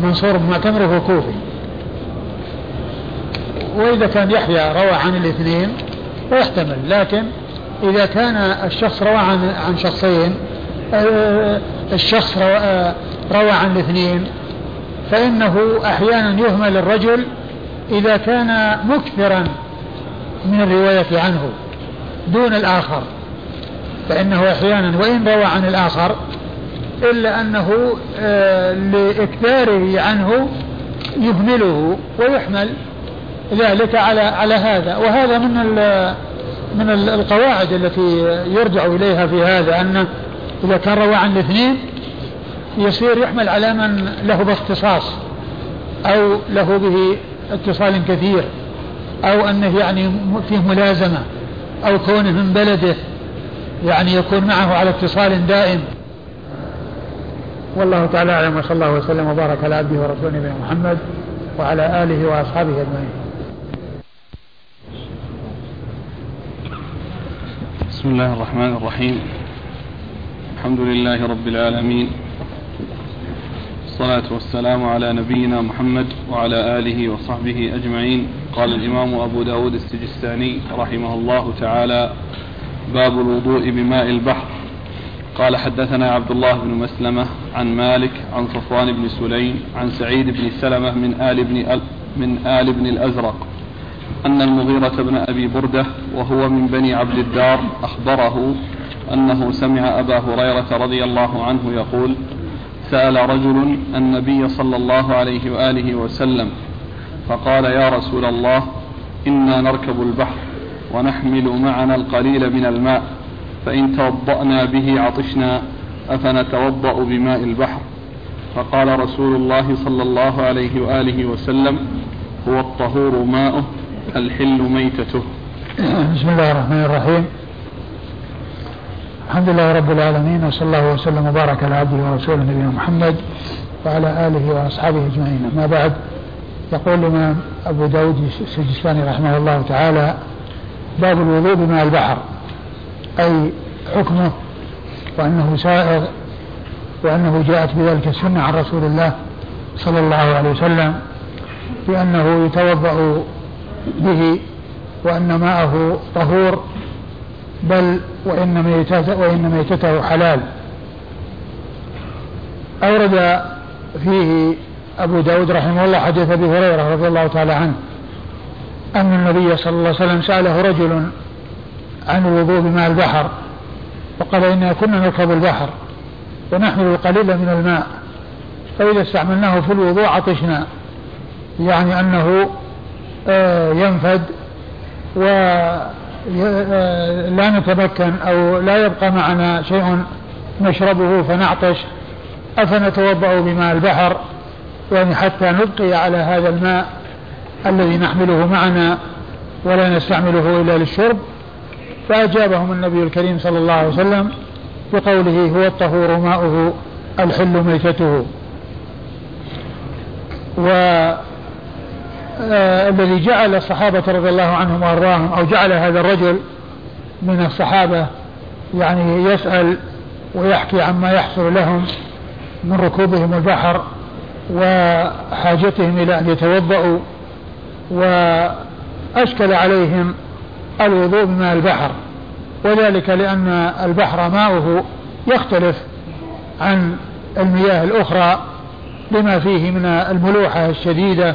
منصور معتمر هو كوفي. وإذا كان يحيى روى عن الاثنين فيحتمل لكن إذا كان الشخص روى عن عن شخصين آه، الشخص روى, عن الاثنين فإنه أحيانا يهمل الرجل إذا كان مكثرا من الرواية عنه دون الآخر. فإنه أحيانا وإن روى عن الآخر إلا أنه آه، لإكثاره عنه يهمله ويحمل ذلك على على هذا. وهذا من من القواعد التي يرجع إليها في هذا أن إذا كان روى عن الاثنين يصير يحمل على من له باختصاص أو له به اتصال كثير أو أنه يعني فيه ملازمة أو كونه من بلده يعني يكون معه على اتصال دائم. والله تعالى أعلم وصلى الله وسلم وبارك على عبده ورسوله نبينا محمد وعلى آله وأصحابه أجمعين. بسم الله الرحمن الرحيم. الحمد لله رب العالمين. والصلاة والسلام على نبينا محمد وعلى آله وصحبه أجمعين. قال الإمام أبو داود السجستاني رحمه الله تعالى باب الوضوء بماء البحر. قال حدثنا عبد الله بن مسلمة عن مالك عن صفوان بن سليم عن سعيد بن سلمة من آل بن من آل بن الأزرق أن المغيرة بن أبي بردة وهو من بني عبد الدار أخبره أنه سمع أبا هريرة رضي الله عنه يقول سأل رجل النبي صلى الله عليه وآله وسلم فقال يا رسول الله إنا نركب البحر ونحمل معنا القليل من الماء فإن توضأنا به عطشنا أفنتوضأ بماء البحر. فقال رسول الله صلى الله عليه وآله وسلم هو الطهور ماؤه الحل ميتته. بسم الله الرحمن الرحيم. الحمد لله رب العالمين وصلى الله وسلم وبارك على عبده ورسوله نبينا محمد وعلى آله وأصحابه أجمعين. أما بعد يقول الإمام أبو داود السجستاني رحمه الله تعالى باب الوضوء بماء البحر أي حكمه وأنه سائغ وأنه جاءت بذلك السنة عن رسول الله صلى الله عليه وسلم بأنه يتوضأ به وأن ماءه طهور بل وإن ميتته, وإن ميتته حلال. أورد فيه أبو داود رحمه الله حديث أبي هريرة رضي الله تعالى عنه أن النبي صلى الله عليه وسلم سأله رجل عن الوضوء بماء البحر وقال إنا كنا نركب البحر ونحمل القليل من الماء فإذا استعملناه في الوضوء عطشنا يعني أنه آه، ينفد ولا آه، نتمكن أو لا يبقى معنا شيء نشربه فنعطش أفنتوضأ بماء البحر؟ يعني حتى نبقي على هذا الماء الذي نحمله معنا ولا نستعمله إلا للشرب فأجابهم النبي الكريم صلى الله عليه وسلم بقوله هو الطهور ماؤه الحل ميتته. و آه الذي جعل الصحابة رضي الله عنهم وأرضاهم أو جعل هذا الرجل من الصحابة يعني يسأل ويحكي عما يحصل لهم من ركوبهم البحر وحاجتهم إلى أن يتوضأوا وأشكل عليهم الوضوء بماء البحر وذلك لأن البحر ماؤه يختلف عن المياه الأخرى لما فيه من الملوحة الشديدة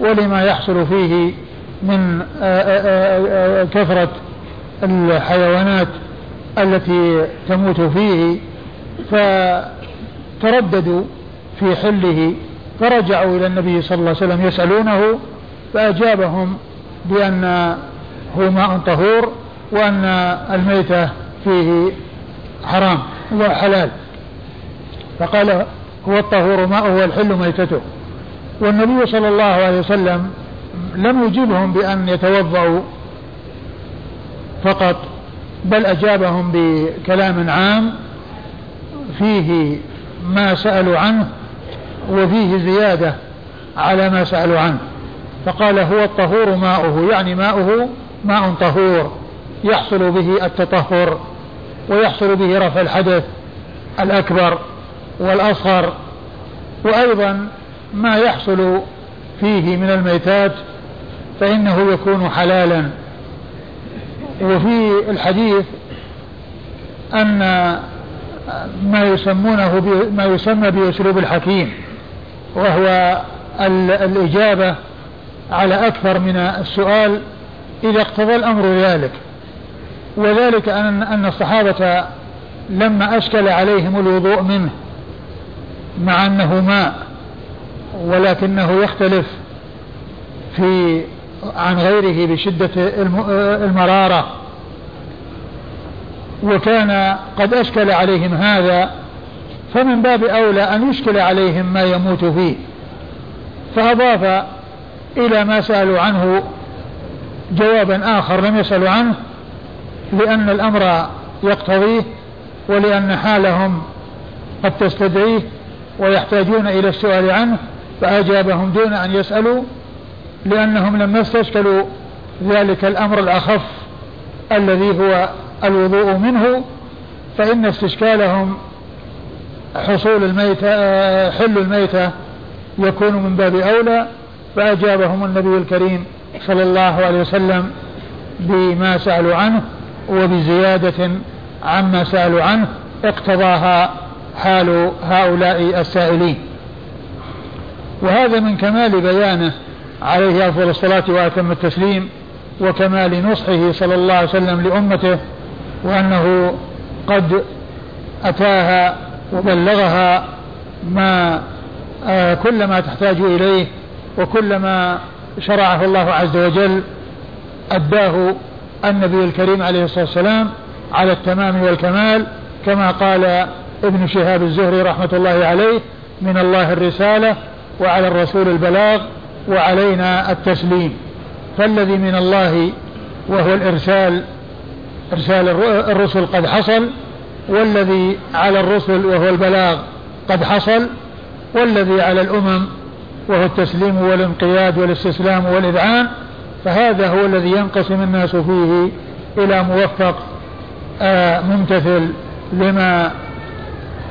ولما يحصل فيه من كثرة الحيوانات التي تموت فيه فترددوا في حله فرجعوا إلى النبي صلى الله عليه وسلم يسألونه فأجابهم بأن هو ماء طهور وأن الميتة فيه حرام وحلال. فقال هو الطهور ماءه والحل ميتته. والنبي صلى الله عليه وسلم لم يجيبهم بأن يتوضأوا فقط بل أجابهم بكلام عام فيه ما سألوا عنه وفيه زيادة على ما سألوا عنه. فقال هو الطهور ماؤه يعني ماؤه ماء طهور يحصل به التطهر ويحصل به رفع الحدث الأكبر والأصغر وأيضا ما يحصل فيه من الميتات فإنه يكون حلالا. وفي الحديث أن ما يسمونه ما يسمى بأسلوب الحكيم وهو الإجابة على أكثر من السؤال إذا اقتضى الأمر ذلك وذلك أن أن الصحابة لما أشكل عليهم الوضوء منه مع أنه ماء ولكنه يختلف في عن غيره بشدة المرارة وكان قد أشكل عليهم هذا فمن باب أولى أن يشكل عليهم ما يموت فيه فأضاف إلى ما سألوا عنه جوابا آخر لم يسألوا عنه لأن الأمر يقتضيه ولأن حالهم قد تستدعيه ويحتاجون إلى السؤال عنه فأجابهم دون أن يسألوا لأنهم لم يستشكلوا ذلك الأمر الأخف الذي هو الوضوء منه فإن استشكالهم حصول الميتة حل الميتة يكون من باب أولى. فأجابهم النبي الكريم صلى الله عليه وسلم بما سألوا عنه وبزيادة عما سألوا عنه اقتضاها حال هؤلاء السائلين. وهذا من كمال بيانه عليه أفضل الصلاة وأتم التسليم وكمال نصحه صلى الله عليه وسلم لأمته وأنه قد أتاها وبلغها ما آه كل ما تحتاج إليه وكل ما شرعه الله عز وجل أداه النبي الكريم عليه الصلاة والسلام على التمام والكمال كما قال ابن شهاب الزهري رحمة الله عليه من الله الرسالة وعلى الرسول البلاغ وعلينا التسليم فالذي من الله وهو الإرسال إرسال الرسل قد حصل والذي على الرسل وهو البلاغ قد حصل والذي على الأمم وهو التسليم والانقياد والاستسلام والإذعان فهذا هو الذي ينقسم الناس فيه إلى موفق آه ممتثل لما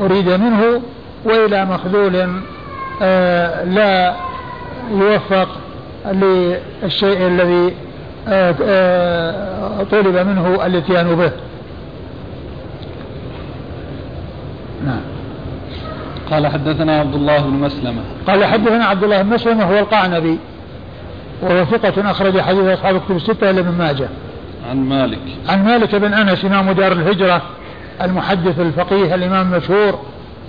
أريد منه وإلى مخذول آه لا يوفق للشيء الذي آه آه طلب منه الاتيان به. نعم. قال حدثنا عبد الله بن مسلمة قال حدثنا عبد الله بن مسلمة هو القعنبي وهو ثقة أخرج حديث أصحاب الكتب الستة إلا ابن ماجه. عن مالك. عن مالك بن أنس إمام دار الهجرة المحدث الفقيه الإمام المشهور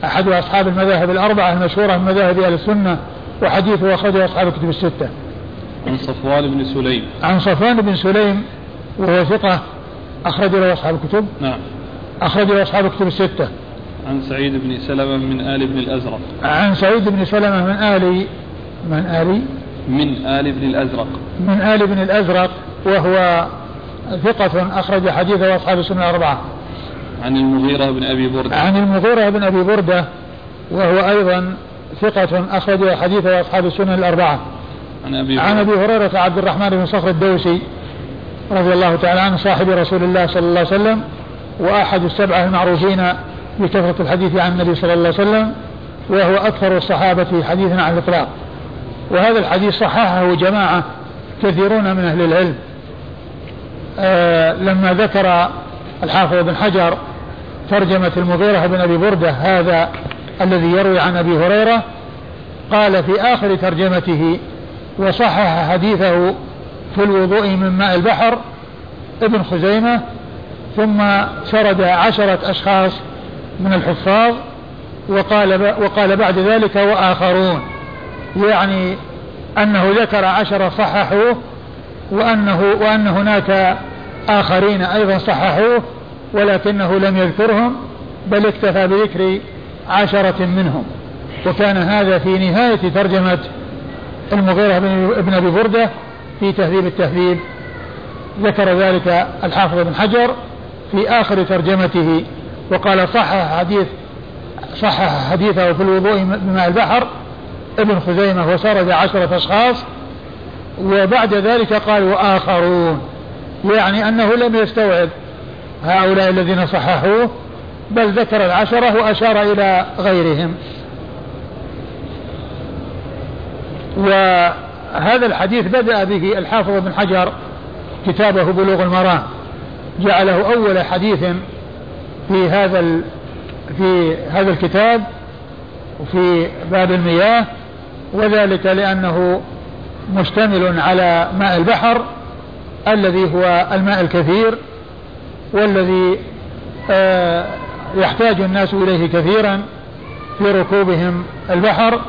أحد أصحاب المذاهب الأربعة المشهورة من مذاهب أهل السنة وحديثه أخرجه أصحاب الكتب الستة. عن صفوان بن سليم. عن صفوان بن سليم وهو ثقة أخرج له أصحاب الكتب. نعم. أخرج له أصحاب الكتب الستة. عن سعيد بن سلمة من آل بن الأزرق. عن سعيد بن سلمة من آل من آل؟ من آل بن الأزرق. من آل بن الأزرق وهو ثقة أخرج حديثه أصحاب السنة الأربعة. عن المغيرة بن أبي بردة. عن المغيرة بن أبي بردة وهو أيضا ثقة أخرج حديثه أصحاب السنة الأربعة. عن أبي عن أبي هريرة عبد الرحمن بن صخر الدوسي رضي الله تعالى عنه صاحب رسول الله صلى الله عليه وسلم وأحد السبعة المعروفين بكثرة الحديث عن النبي صلى الله عليه وسلم وهو أكثر الصحابة حديثا عن الإطلاق. وهذا الحديث صححه جماعة كثيرون من أهل العلم. آه لما ذكر الحافظ بن حجر ترجمة المغيرة بن أبي بردة هذا الذي يروي عن أبي هريرة قال في آخر ترجمته وصحح حديثه في الوضوء من ماء البحر ابن خزيمة ثم سرد عشرة أشخاص من الحفاظ وقال وقال بعد ذلك وآخرون. يعني أنه ذكر عشرة صححوه وأنه وأن هناك آخرين أيضا صححوه ولكنه لم يذكرهم بل اكتفى بذكر عشرة منهم. وكان هذا في نهاية ترجمة المغيرة بن أبي بردة في تهذيب التهذيب. ذكر ذلك الحافظ بن حجر في آخر ترجمته. وقال صحح حديث صحح حديثه في الوضوء بماء البحر. ابن خزيمة وسرد عشرة أشخاص وبعد ذلك قال وآخرون. يعني أنه لم يستوعب هؤلاء الذين صححوه بل ذكر العشرة وأشار إلى غيرهم. وهذا الحديث بدأ به الحافظ بن حجر كتابه بلوغ المرام. جعله أول حديث في هذا في هذا الكتاب وفي باب المياه وذلك لأنه مشتمل على ماء البحر الذي هو الماء الكثير والذي آه، يحتاج الناس إليه كثيرا في ركوبهم البحر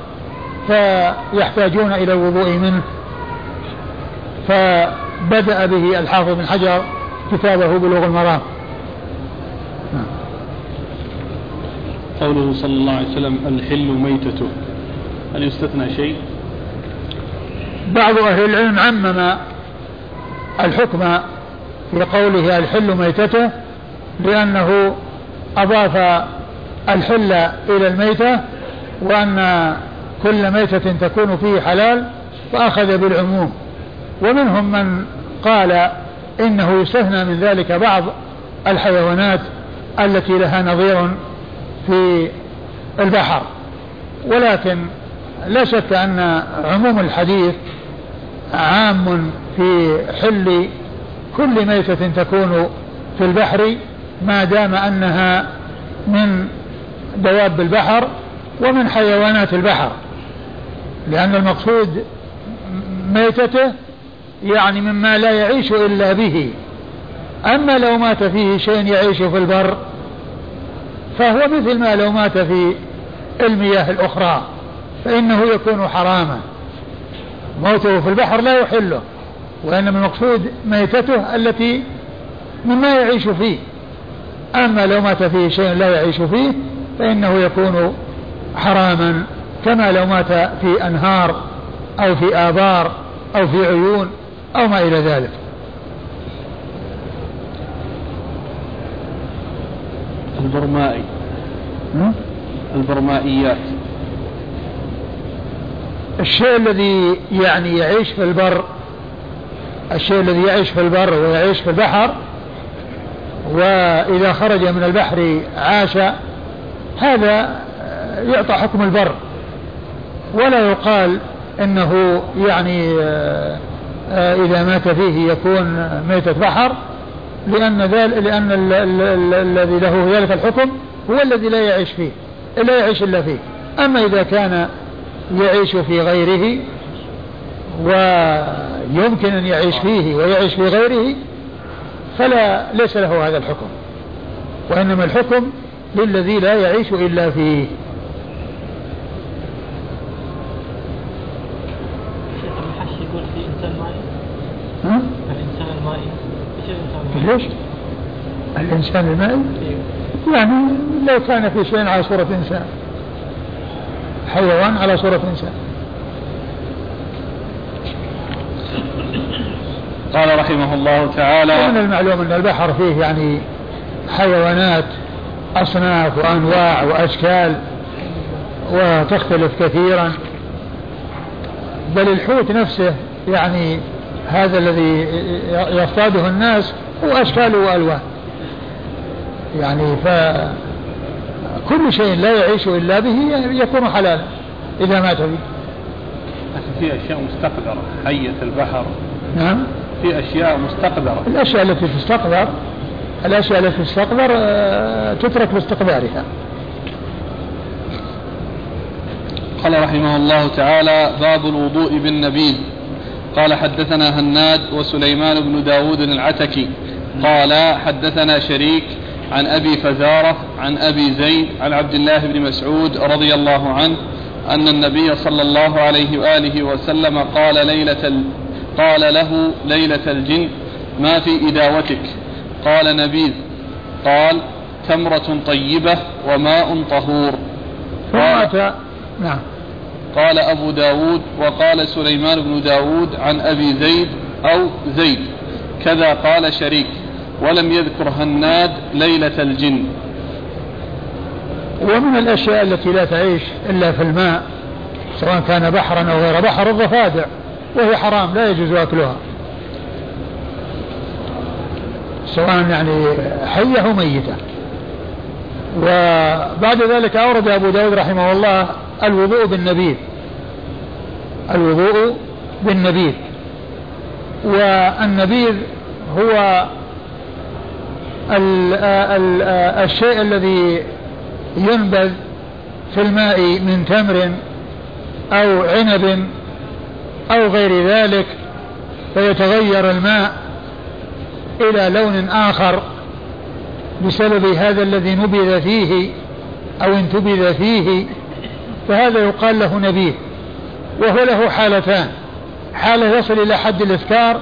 فيحتاجون إلى الوضوء منه. فبدأ به الحافظ بن حجر كتابه بلوغ المرام. قوله صلى الله عليه وسلم الحل ميتته هل يستثنى شيء؟ بعض أهل العلم عمم الحكم في قوله الحل ميتته لأنه أضاف الحل إلى الميتة وأن كل ميتة تكون فيه حلال فأخذ بالعموم ومنهم من قال إنه يستثنى من ذلك بعض الحيوانات التي لها نظير في البحر. ولكن لا شك أن عموم الحديث عام في حل كل ميتة تكون في البحر ما دام أنها من دواب البحر ومن حيوانات البحر. لأن المقصود ميتته يعني مما لا يعيش إلا به. أما لو مات فيه شيء يعيش في البر فهو مثل ما لو مات في المياه الأخرى فإنه يكون حراما. موته في البحر لا يحله وإنما المقصود ميتته التي مما يعيش فيه. أما لو مات فيه شيء لا يعيش فيه فإنه يكون حراما كما لو مات في أنهار أو في آبار أو في عيون أو ما إلى ذلك. البرمائي. البرمائيات. الشيء الذي يعني يعيش في البر الشيء الذي يعيش في البر ويعيش في البحر وإذا خرج من البحر عاش هذا يعطى حكم البر. ولا يقال إنه يعني آه، آه، إذا مات فيه يكون ميتة بحر. لأن ذلك لأن الذي له ذلك الحكم هو الذي لا يعيش فيه. لا يعيش إلا فيه. أما إذا كان يعيش في غيره ويمكن أن يعيش فيه ويعيش في غيره فلا ليس له هذا الحكم. وإنما الحكم للذي لا يعيش إلا فيه الإنسان المائي ليش؟ الإنسان المائي؟ يعني لو كان في شيء على صورة إنسان حيوان على صورة إنسان قال رحمه الله تعالى ومن المعلوم أن البحر فيه يعني حيوانات أصناف وأنواع وأشكال وتختلف كثيرا بل الحوت نفسه يعني هذا الذي يصطاده الناس هو أشكال وألوان. يعني فكل شيء لا يعيش إلا به يكون حلالا إذا مات به لكن في أشياء مستقدرة حية البحر. نعم. في أشياء مستقدرة. الأشياء التي تستقدر الأشياء التي تستقدر آه، تترك باستقدارها قال رحمه الله تعالى باب الوضوء بالنبيذ قال حدثنا هناد وسليمان بن داود العتكي قال حدثنا شريك عن أبي فزارة عن أبي زيد عن عبد الله بن مسعود رضي الله عنه أن النبي صلى الله عليه وآله وسلم قال ليلة ال... قال له ليلة الجن ما في إداوتك؟ قال نبيذ. قال تمرة طيبة وماء طهور. قال نعم. قال أبو داود وقال سليمان بن داود عن أبي زيد أو زيد كذا قال شريك ولم يذكر هناد ليلة الجن. ومن الأشياء التي لا تعيش إلا في الماء سواء كان بحرا أو غير بحر الضفادع وهي حرام لا يجوز أكلها. سواء يعني حية أو ميتة. وبعد ذلك أورد أبو داود رحمه الله الوضوء بالنبيذ. الوضوء بالنبيذ. والنبيذ هو ال ال الشيء الذي ينبذ في الماء من تمر أو عنب أو غير ذلك فيتغير الماء إلى لون آخر بسبب هذا الذي نبذ فيه أو انتبذ فيه فهذا يقال له نبيذ. وهو له حالتان. حالة يصل إلى حد الإسكار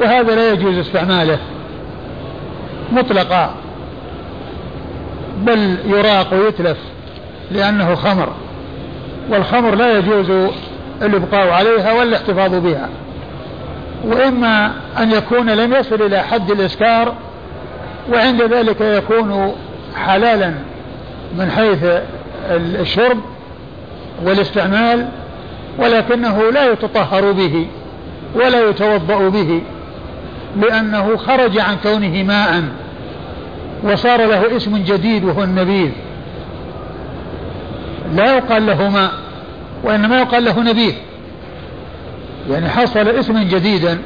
وهذا لا يجوز استعماله. مطلقا. بل يراق ويتلف لأنه خمر. والخمر لا يجوز الإبقاء عليها ولا الاحتفاظ بها. وإما أن يكون لم يصل إلى حد الإسكار وعند ذلك يكون حلالا من حيث الشرب والاستعمال ولكنه لا يتطهر به ولا يتوضأ به لأنه خرج عن كونه ماء وصار له اسم جديد وهو النبيذ. لا يقال له ماء وإنما يقال له نبيذ. يعني حصل اسما جديدا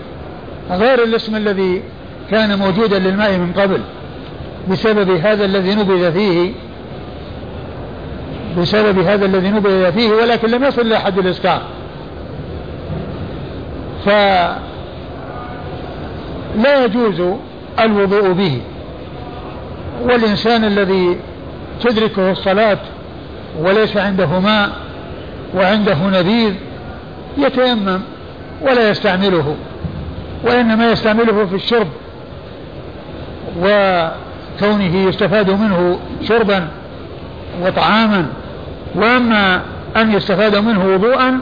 غير الاسم الذي كان موجودا للماء من قبل بسبب هذا الذي نبذ فيه بسبب هذا الذي نبذ فيه ولكن لم يصل إلى حد الإسكار فلا يجوز الوضوء به. والإنسان الذي تدركه الصلاة وليس عنده ماء وعنده نبيذ يتيمم ولا يستعمله وإنما يستعمله في الشرب وكونه يستفاد منه شربا وطعاما وأما أن يستفاد منه وضوءا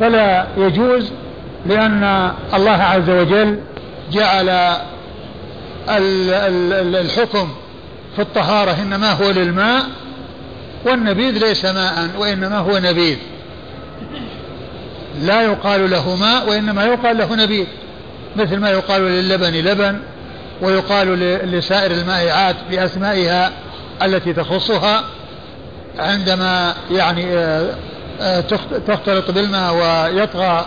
فلا يجوز لأن الله عز وجل جعل الحكم في الطهارة إنما هو للماء والنبيذ ليس ماء وإنما هو نبيذ. لا يقال له ماء وإنما يقال له نبيذ مثل ما يقال للبن لبن ويقال لسائر المائعات بأسمائها التي تخصها. عندما يعني آه، آه، تختلط بالماء ويطغى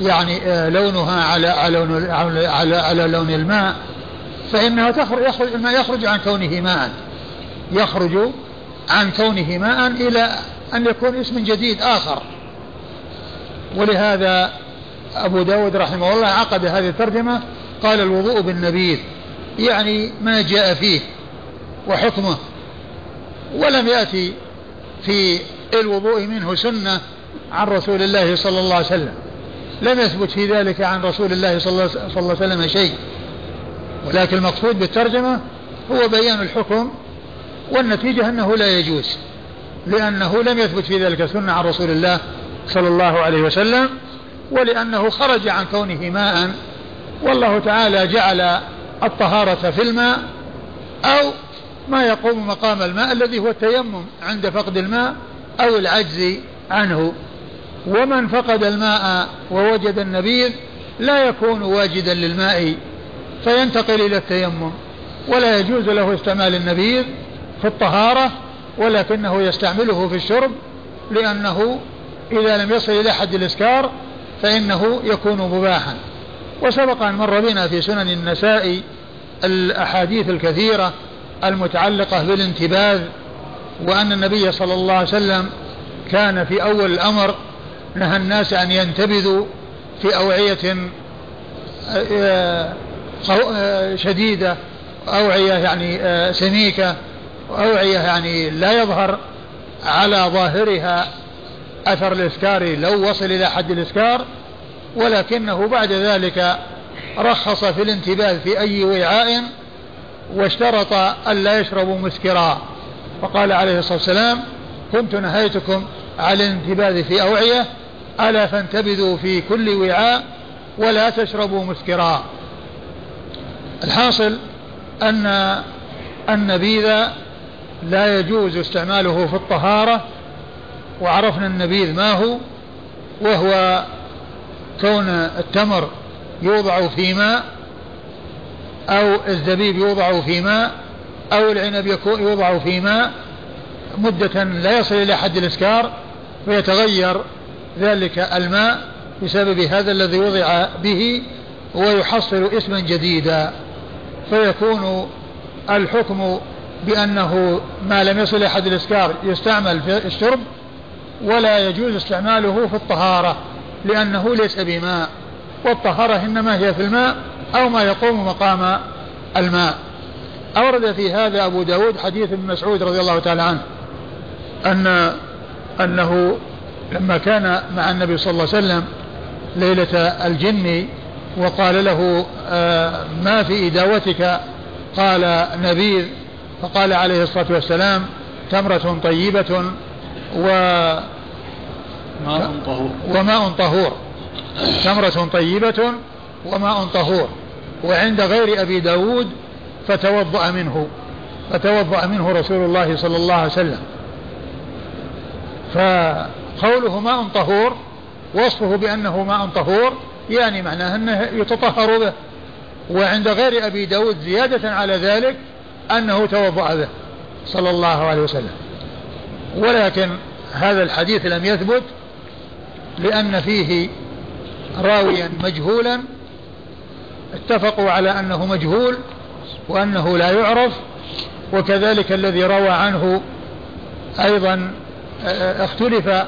يعني آه، لونها على على لون على على لون الماء فإنها تخرج يخرج الماء يخرج عن كونه ماء. يخرج عن كونه ماء إلى أن يكون اسم جديد آخر. ولهذا أبو داود رحمه الله عقد هذه الترجمة قال الوضوء بالنبيذ يعني ما جاء فيه وحكمه ولم يأتي في الوضوء منه سنة عن رسول الله صلى الله عليه وسلم. لم يثبت في ذلك عن رسول الله صلى الله عليه وسلم شيء. ولكن المقصود بالترجمة هو بيان الحكم والنتيجة أنه لا يجوز لأنه لم يثبت في ذلك سنة عن رسول الله صلى الله عليه وسلم ولأنه خرج عن كونه ماء. والله تعالى جعل الطهارة في الماء أو ما يقوم مقام الماء الذي هو التيمم عند فقد الماء أو العجز عنه. ومن فقد الماء ووجد النبيذ لا يكون واجدا للماء فينتقل إلى التيمم ولا يجوز له استعمال النبيذ في الطهارة ولكنه يستعمله في الشرب لأنه إذا لم يصل إلى حد الإسكار فإنه يكون مباحا. وسبق أن مر بنا في سنن النساء الأحاديث الكثيرة المتعلقة بالانتباذ وأن النبي صلى الله عليه وسلم كان في أول الأمر نهى الناس أن ينتبذوا في أوعية آه، آه، شديدة أوعية يعني آه، سميكة أوعية يعني لا يظهر على ظاهرها أثر الإسكار لو وصل إلى حد الإسكار ولكنه بعد ذلك رخص في الانتباه في أي وعاء واشترط ألا يشربوا مسكرا. فقال عليه الصلاة والسلام كنت نهيتكم على الانتباه في أوعية ألا فانتبذوا في كل وعاء ولا تشربوا مسكرا. الحاصل أن النبيذ لا يجوز استعماله في الطهارة وعرفنا النبيذ ما هو وهو كون التمر يوضع في ماء أو الزبيب يوضع في ماء أو العنب يوضع في ماء مدة لا يصل إلى حد الإسكار فيتغير ذلك الماء بسبب هذا الذي وضع به ويحصل اسما جديدا. فيكون الحكم بأنه ما لم يصل إلى حد الإسكار يستعمل في الشرب ولا يجوز استعماله في الطهارة لأنه ليس بماء. والطهارة إنما هي في الماء أو ما يقوم مقام الماء. أورد في هذا أبو داود حديث ابن مسعود رضي الله تعالى عنه أن أنه لما كان مع النبي صلى الله عليه وسلم ليلة الجن وقال له آه، ما في إداوتك قال نبيذ فقال عليه الصلاة والسلام تمرة طيبة و ماء طهور. وماء طهور. تمرة طيبة وماء طهور وعند غير أبي داود فتوضأ منه فتوضأ منه رسول الله صلى الله عليه وسلم. فقوله ماء طهور وصفه بأنه ماء طهور يعني معناه أنه يتطهر به. وعند غير أبي داود زيادة على ذلك أنه توضأ به صلى الله عليه وسلم. ولكن هذا الحديث لم يثبت لأن فيه راويا مجهولا اتفقوا على أنه مجهول وأنه لا يعرف وكذلك الذي روى عنه أيضا آه، اختلف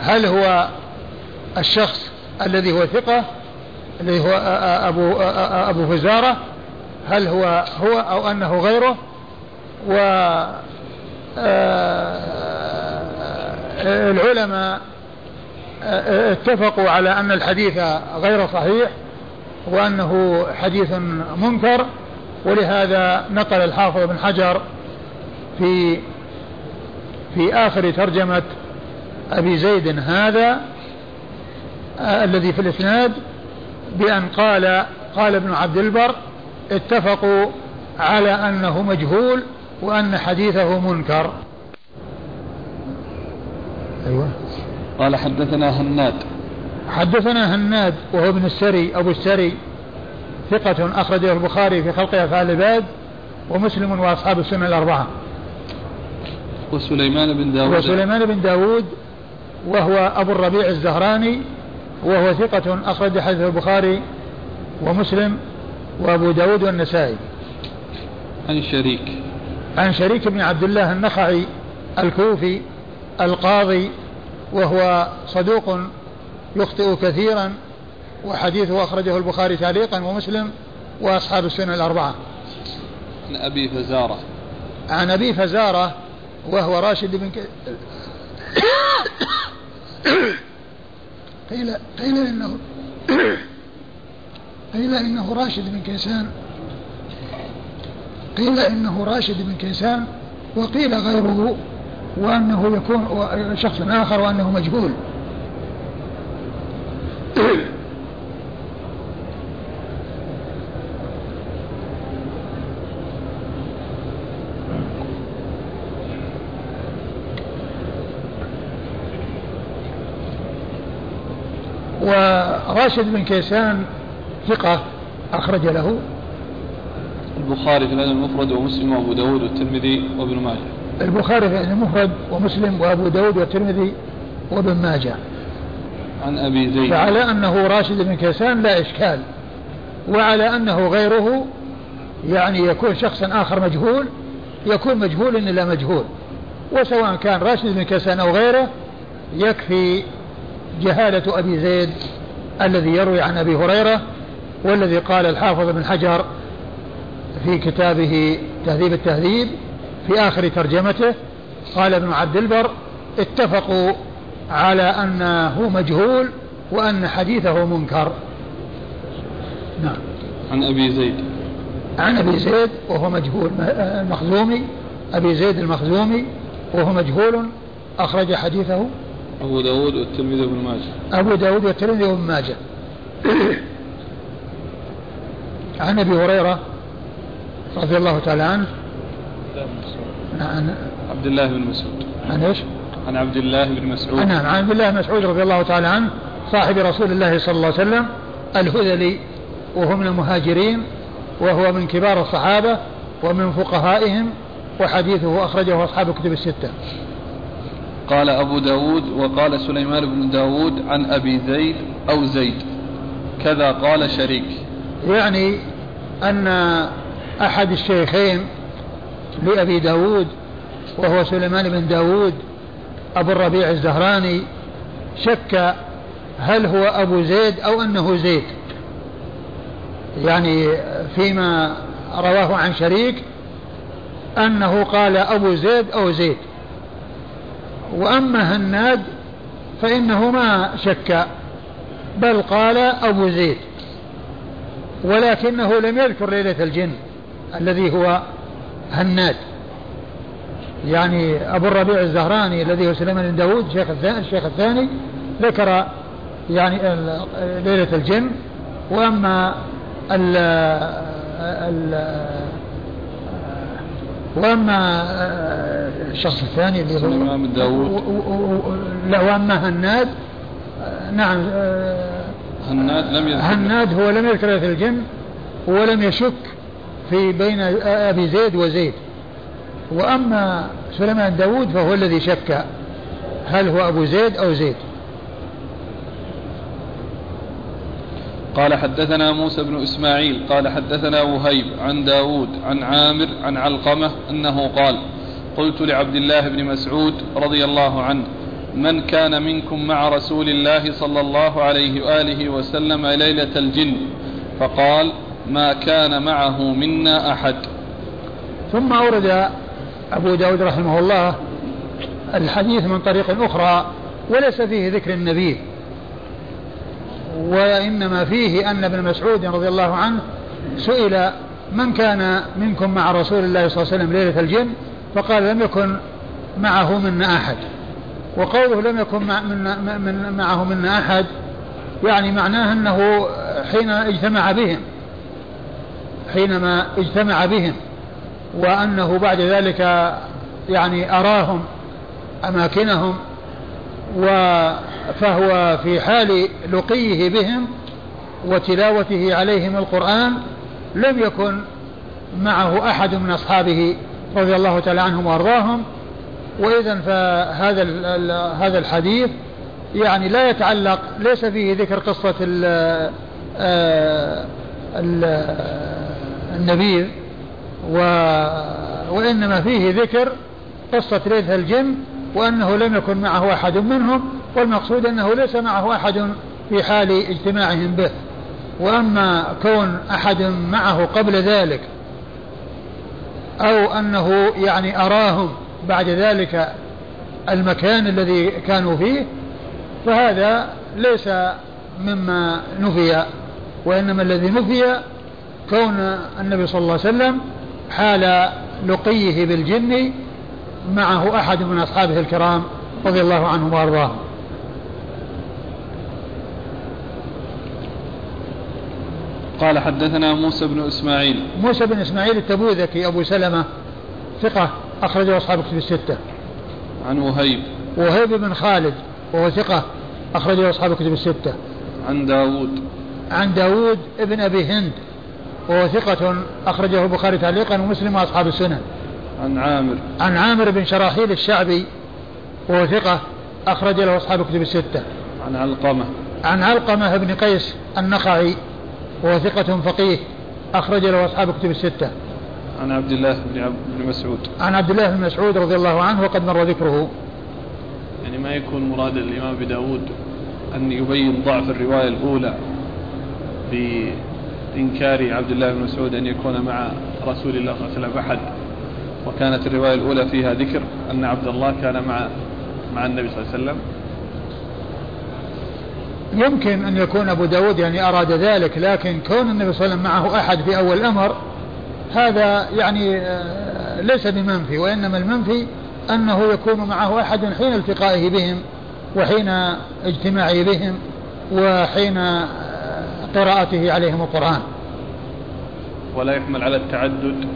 هل هو الشخص الذي هو ثقة الذي هو أبو, أبو فزارة هل هو هو أو أنه غيره و العلماء اتفقوا على أن الحديث غير صحيح وأنه حديث منكر ولهذا نقل الحافظ بن حجر في في آخر ترجمة أبي زيد هذا الذي في الإسناد بأن قال قال ابن عبد البر اتفقوا على أنه مجهول وأن حديثه منكر. أيوة. قال حدثنا هناد. حدثنا هناد وهو ابن السري أبو السري ثقة أخرجه البخاري في خلق أفعال العباد ومسلم وأصحاب السنة الأربعة. وسليمان بن داود. وسليمان بن داود وهو أبو الربيع الزهراني وهو ثقة أخرج حديث البخاري ومسلم وأبو داود والنسائي. عن شريك. عن شريك بن عبد الله النخعي الكوفي القاضي وهو صدوق يخطئ كثيرا وحديثه أخرجه البخاري تعليقا ومسلم وأصحاب السنة الأربعة. عن أبي فزارة. عن أبي فزارة وهو راشد بن ك... قيل قيل انه قيل إنه راشد بن كيسان. قيل إنه راشد بن كيسان وقيل غيره. وأنه يكون شخص آخر وأنه مجهول. وراشد بن كيسان ثقة أخرج له. البخاري في الأدب المفرد ومسلم وأبو داود والترمذي وابن ماجه. البخاري في المفرد ومسلم وأبو داود والترمذي وابن ماجه. عن أبي زيد. فعلى أنه راشد بن كيسان لا إشكال وعلى أنه غيره يعني يكون شخصا آخر مجهول يكون مجهول إلا مجهول. وسواء كان راشد بن كيسان أو غيره يكفي جهالة أبي زيد الذي يروي عن أبي هريرة والذي قال الحافظ بن حجر في كتابه تهذيب التهذيب في آخر ترجمته قال ابن عبد البر اتفقوا على أنه مجهول وأن حديثه منكر. نعم. عن أبي زيد. عن أبي زيد وهو مجهول المخزومي أبي زيد المخزومي وهو مجهول أخرج حديثه. أبو داود والترمذي وابن ماجه. أبو داود والترمذي وابن ماجه. عن أبي هريرة رضي الله تعالى عنه عن عبد الله بن مسعود. عن إيش؟ عن عبد الله بن مسعود. نعم عن عبد الله بن مسعود رضي الله تعالى عنه صاحب رسول الله صلى الله عليه وسلم الهذلي وهو من المهاجرين وهو من كبار الصحابة ومن فقهائهم وحديثه أخرجه أصحاب الكتب الستة. قال أبو داود وقال سليمان بن داود عن أبي زيد أو زيد. كذا قال شريك. يعني أن أحد الشيخين لأبي داود وهو سليمان بن داود أبو الربيع الزهراني شك هل هو أبو زيد أو أنه زيد. يعني فيما رواه عن شريك أنه قال أبو زيد أو زيد. وأما هناد فإنه ما شك بل قال أبو زيد ولكنه لم يذكر ليلة الجن الذي هو هناد. يعني أبو الربيع الزهراني الذي هو سليمان بن داود الشيخ الثاني, الشيخ الثاني ذكر يعني ليلة الجن. وأما ال ال وأما الشخص الثاني اللي هو سليمان بن داود لا وأما هناد نعم هناد لم يذكر. هناد هو لم يذكر في الجن ولم يشك في بين أبي زيد وزيد. وأما سليمان داود فهو الذي شك هل هو أبو زيد أو زيد. قال حدثنا موسى بن إسماعيل قال حدثنا وهيب عن داود عن عامر عن علقمة أنه قال قلت لعبد الله بن مسعود رضي الله عنه من كان منكم مع رسول الله صلى الله عليه وآله وسلم ليلة الجن؟ فقال ما كان معه منا أحد. ثم أورد أبو داود رحمه الله الحديث من طريق أخرى وليس فيه ذكر النبي وإنما فيه أن ابن مسعود رضي الله عنه سئل من كان منكم مع رسول الله صلى الله عليه وسلم ليلة الجن؟ فقال لم يكن معه منا أحد. وقوله لم يكن مع من من معه منا أحد يعني معناه أنه حين اجتمع بهم. حينما اجتمع بهم وأنه بعد ذلك يعني أراهم أماكنهم فهو في حال لقيه بهم وتلاوته عليهم القرآن لم يكن معه أحد من أصحابه رضي الله تعالى عنهم وأرضاهم. وإذا فهذا هذا الحديث يعني لا يتعلق ليس فيه ذكر قصة ال ال النبيذ وإنما فيه ذكر قصة ليلة الجن وأنه لم يكن معه أحد منهم والمقصود أنه ليس معه أحد في حال اجتماعهم به. وأما كون أحد معه قبل ذلك أو أنه يعني أراهم بعد ذلك المكان الذي كانوا فيه فهذا ليس مما نفي وإنما الذي نفي كون النبي صلى الله عليه وسلم حال لقيه بالجن معه أحد من أصحابه الكرام رضي الله عنهم وأرضاهم قال حدثنا موسى بن إسماعيل. موسى بن إسماعيل التبوذكي أبو سلمة ثقة أخرجه أصحاب كتب الستة. عن وهيب. وهيب بن خالد وهو ثقة أخرجه أصحاب كتب الستة. عن داود عن داود ابن أبي هند وهو ثقة أخرجه البخاري تعليقا ومسلم وأصحاب السنن عن عامر. عن عامر بن شراحيل الشعبي وهو ثقة أخرج له أصحاب كتب الستة. عن علقمة. عن علقمة بن قيس النخعي وهو ثقة فقيه أخرج له أصحاب كتب الستة. عن عبد الله بن مسعود. عن عبد الله بن مسعود رضي الله عنه وقد مر ذكره. يعني ما يكون مراد الإمام أبي داود أن يبين ضعف الرواية الأولى. بإنكار عبد الله بن مسعود أن يكون مع رسول الله صلى الله عليه وسلم أحد. وكانت الرواية الأولى فيها ذكر أن عبد الله كان مع مع النبي صلى الله عليه وسلم. يمكن أن يكون أبو داود يعني أراد ذلك لكن كون النبي صلى الله عليه وسلم معه أحد في أول الأمر هذا يعني آه، ليس بمنفي وإنما المنفي أنه يكون معه أحد حين التقائه بهم وحين اجتماعه بهم وحين قراءته عليهم القرآن. ولا يحمل على التعدد.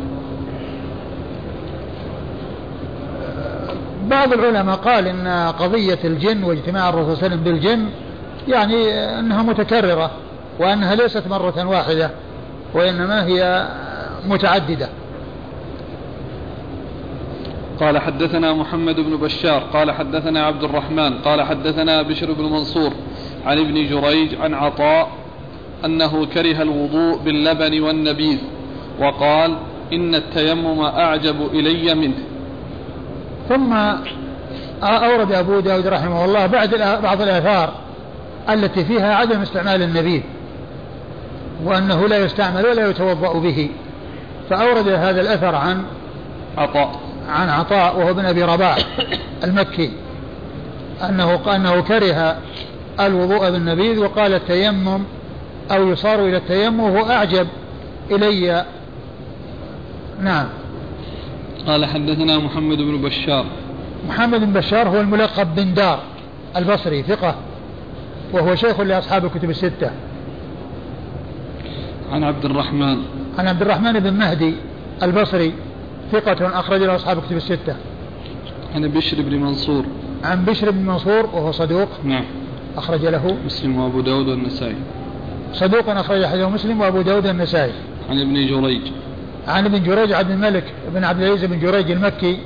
بعض العلماء قال إن قضية الجن واجتماع الرسول صلى الله عليه وسلم بالجن يعني إنها متكررة وأنها ليست مرة واحدة وإنما هي متعددة. قال حدثنا محمد بن بشار قال حدثنا عبد الرحمن قال حدثنا بشر بن منصور عن ابن جريج عن عطاء أنه كره الوضوء باللبن والنبيذ وقال إن التيمم أعجب إلي منه. ثم أورد أبو داود رحمه الله بعد بعض الآثار التي فيها عدم استعمال النبيذ وأنه لا يستعمل ولا يتوضأ به. فأورد هذا الأثر عن عطاء. عن عطاء وهو ابن أبي رباح المكي أنه أنه كره الوضوء بالنبيذ وقال التيمم أو يصار إلى التيمم وهو أعجب إلي. نعم. قال حدثنا محمد بن بشار. محمد بن بشار هو الملقب بن دار البصري ثقة وهو شيخ لأصحاب الكتب الستة. عن عبد الرحمن. عن عبد الرحمن بن مهدي البصري ثقة أخرج له أصحاب الكتب الستة. عن بشر بن منصور. عن بشر بن منصور وهو صدوق نعم. أخرج له مسلم وأبو داود والنسائي. صدوق أخرج حديثه مسلم وأبو داود والنسائي. عن ابن جريج. عن ابن جريج عبد الملك بن عبد العزيز بن جريج المكي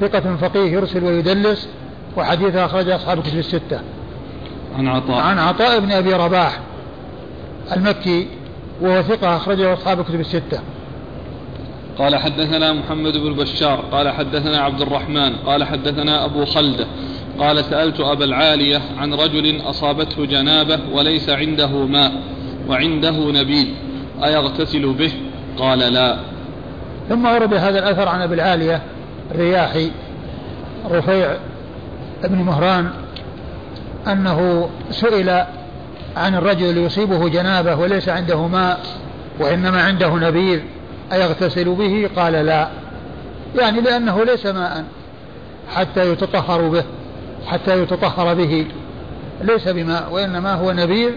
ثقة فقيه يرسل ويدلس وحديثه أخرج أصحاب الكتب الستة. عن عطاء. عن عطاء بن أبي رباح المكي وهو ثقة أخرجه أصحاب الكتب الستة. قال حدثنا محمد بن بشار قال حدثنا عبد الرحمن قال حدثنا أبو خلدة قال سألت أبا العالية عن رجل أصابته جنابة وليس عنده ماء وعنده نبيل أيغتسل به؟ قال لا. ثم ورد هذا الأثر عن أبي العالية الرياحي رفيع بن مهران أنه سئل عن الرجل يصيبه جنابة وليس عنده ماء وإنما عنده نبيذ أيغتسل به؟ قال لا. يعني لأنه ليس ماء حتى يتطهر به. حتى يتطهر به. ليس بماء وإنما هو نبيذ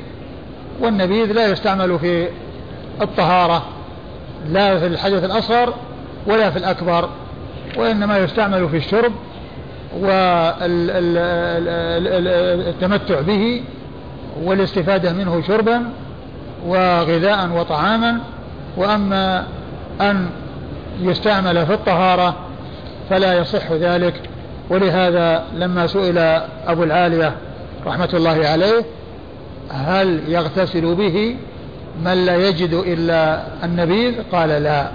والنبيذ لا يستعمل في الطهارة لا في الحدث الأصغر ولا في الأكبر وإنما يستعمل في الشرب والتمتع به والاستفادة منه شربا وغذاء وطعاما. وأما أن يستعمل في الطهارة فلا يصح ذلك. ولهذا لما سئل أبو العالية رحمة الله عليه هل يغتسل به من لا يجد إلا النبيذ؟ قال لا.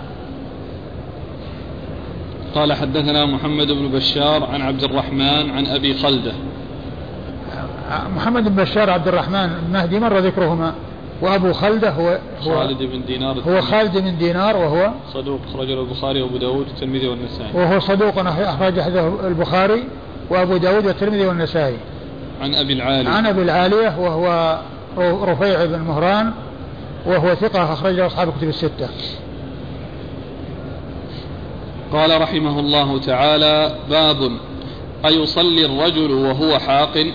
قال حدثنا محمد بن بشار عن عبد الرحمن عن أبي خلدة. محمد بن بشار عبد الرحمن المهدي مر ذكرهما. وأبو خلدة هو, هو خالد بن دينار هو خالد بن دينار وهو صدوق أخرجه البخاري وأبو داود والترمذي والنسائي. وهو صدوق أخرج البخاري وأبو داود والترمذي والنسائي. عن أبي العالية. عن أبي العالية وهو رفيع بن مهران وهو ثقة أخرجه أصحاب الكتب الستة. قال رحمه الله تعالى باب أيصلي الرجل وهو حاق؟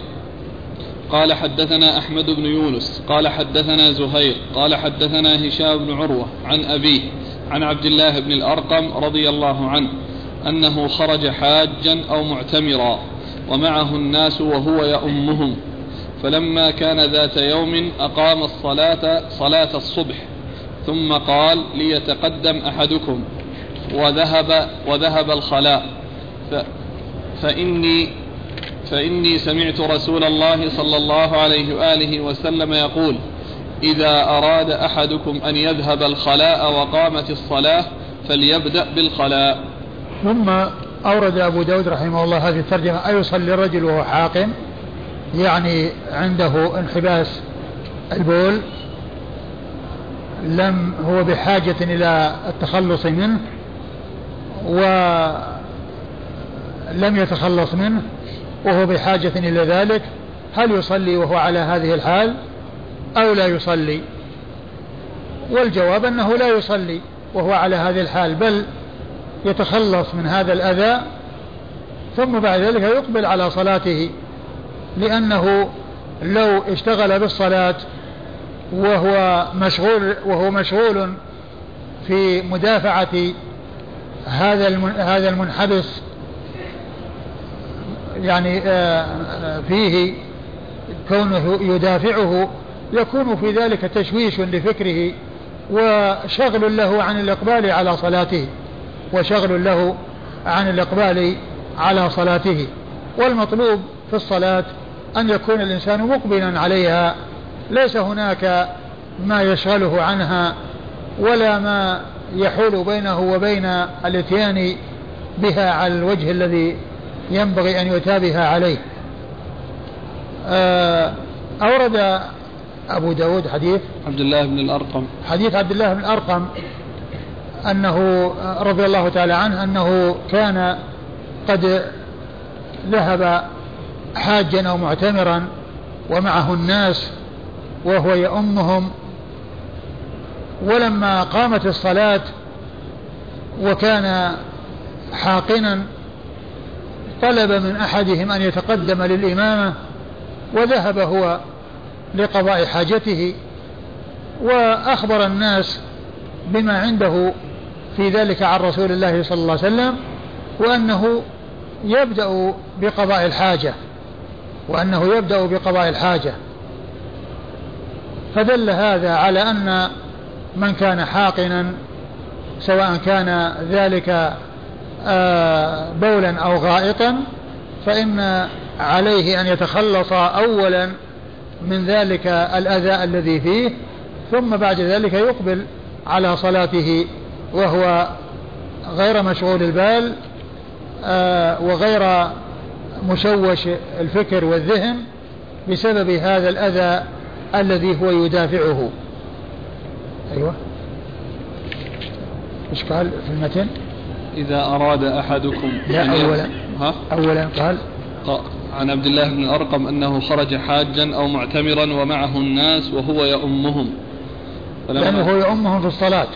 قال حدثنا أحمد بن يونس قال حدثنا زهير قال حدثنا هشام بن عروة عن أبيه عن عبد الله بن الأرقم رضي الله عنه أنه خرج حاجا أو معتمرا ومعه الناس وهو يؤمهم فلما كان ذات يوم أقام الصلاة صلاة الصبح ثم قال ليتقدم أحدكم وذهب وذهب الخلاء فإني فإني سمعت رسول الله صلى الله عليه وآله وسلم يقول إذا أراد أحدكم أن يذهب الخلاء وقامت الصلاة فليبدأ بالخلاء. ثم أورد أبو داود رحمه الله هذه الترجمة أيصلي الرجل وهو حاقم يعني عنده انحباس البول لم هو بحاجة إلى التخلص منه ولم يتخلص منه وهو بحاجة إلى ذلك هل يصلي وهو على هذه الحال أو لا يصلي؟ والجواب أنه لا يصلي وهو على هذه الحال بل يتخلص من هذا الأذى ثم بعد ذلك يقبل على صلاته لأنه لو اشتغل بالصلاة وهو مشغول وهو مشغول في مدافعة هذا هذا المنحبس يعني آه، آه، فيه كونه يدافعه يكون في ذلك تشويش لفكره وشغل له عن الإقبال على صلاته وشغل له عن الإقبال على صلاته. والمطلوب في الصلاة أن يكون الإنسان مقبلا عليها. ليس هناك ما يشغله عنها ولا ما يحول بينه وبين الإتيان بها على الوجه الذي ينبغي أن يتابه عليه. آه، أورد أبو داود حديث عبد الله بن الأرقم. حديث عبد الله بن الأرقم أنه رضي الله تعالى عنه أنه كان قد ذهب حاجا أو معتمرا ومعه الناس وهو يؤمهم. ولما قامت الصلاة وكان حاقنا طلب من أحدهم أن يتقدم للإمامة وذهب هو لقضاء حاجته وأخبر الناس بما عنده في ذلك عن رسول الله صلى الله عليه وسلم وأنه يبدأ بقضاء الحاجة وأنه يبدأ بقضاء الحاجة. فدل هذا على أن من كان حاقنا سواء كان ذلك بولا أو غائطا فإن عليه أن يتخلص أولا من ذلك الأذى الذي فيه ثم بعد ذلك يقبل على صلاته وهو غير مشغول البال آه، وغير مشوش الفكر والذهن بسبب هذا الأذى الذي هو يدافعه. أيوة. إيش قال في المتن؟ إذا أراد أحدكم لا أولا. ها؟ أولا قال. عن عبد الله بن الأرقم أنه خرج حاجا أو معتمرا ومعه الناس وهو يؤمهم. يعني هو يؤمهم في الصلاة.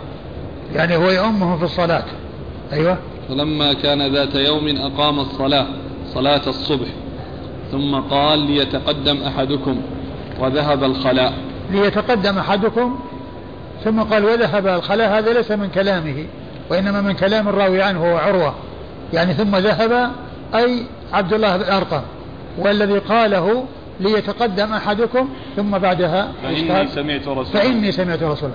يعني هو يؤمهم في الصلاة. أيوة. فلما كان ذات يوم أقام الصلاة صلاة الصبح ثم قال ليتقدم أحدكم وذهب الخلاء. ليتقدم أحدكم ثم قال وذهب الخلاء هذا ليس من كلامه. وإنما من كلام الراوي عنه هو عروة. يعني ثم ذهب أي عبد الله بن أرقم والذي قاله ليتقدم أحدكم ثم بعدها فإني سمعت رسولا فإني سمعت رسولا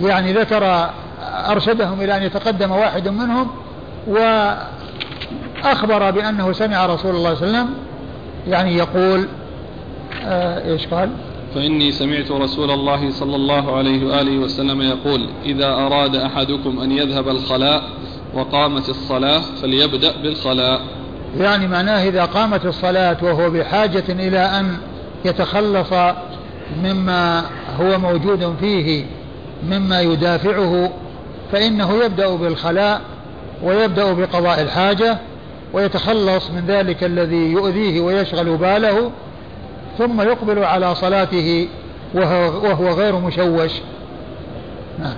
يعني ذكر أرشدهم إلى أن يتقدم واحد منهم وأخبر بأنه سمع رسول الله صلى الله عليه وسلم يعني يقول آه إيش قال؟ فإني سمعت رسول الله صلى الله عليه وآله وسلم يقول إذا أراد أحدكم أن يذهب الخلاء وقامت الصلاة فليبدأ بالخلاء. يعني معناه إذا قامت الصلاة وهو بحاجة إلى أن يتخلص مما هو موجود فيه مما يدافعه فإنه يبدأ بالخلاء ويبدأ بقضاء الحاجة ويتخلص من ذلك الذي يؤذيه ويشغل باله ثم يقبل على صلاته وهو, وهو غير مشوش. نعم.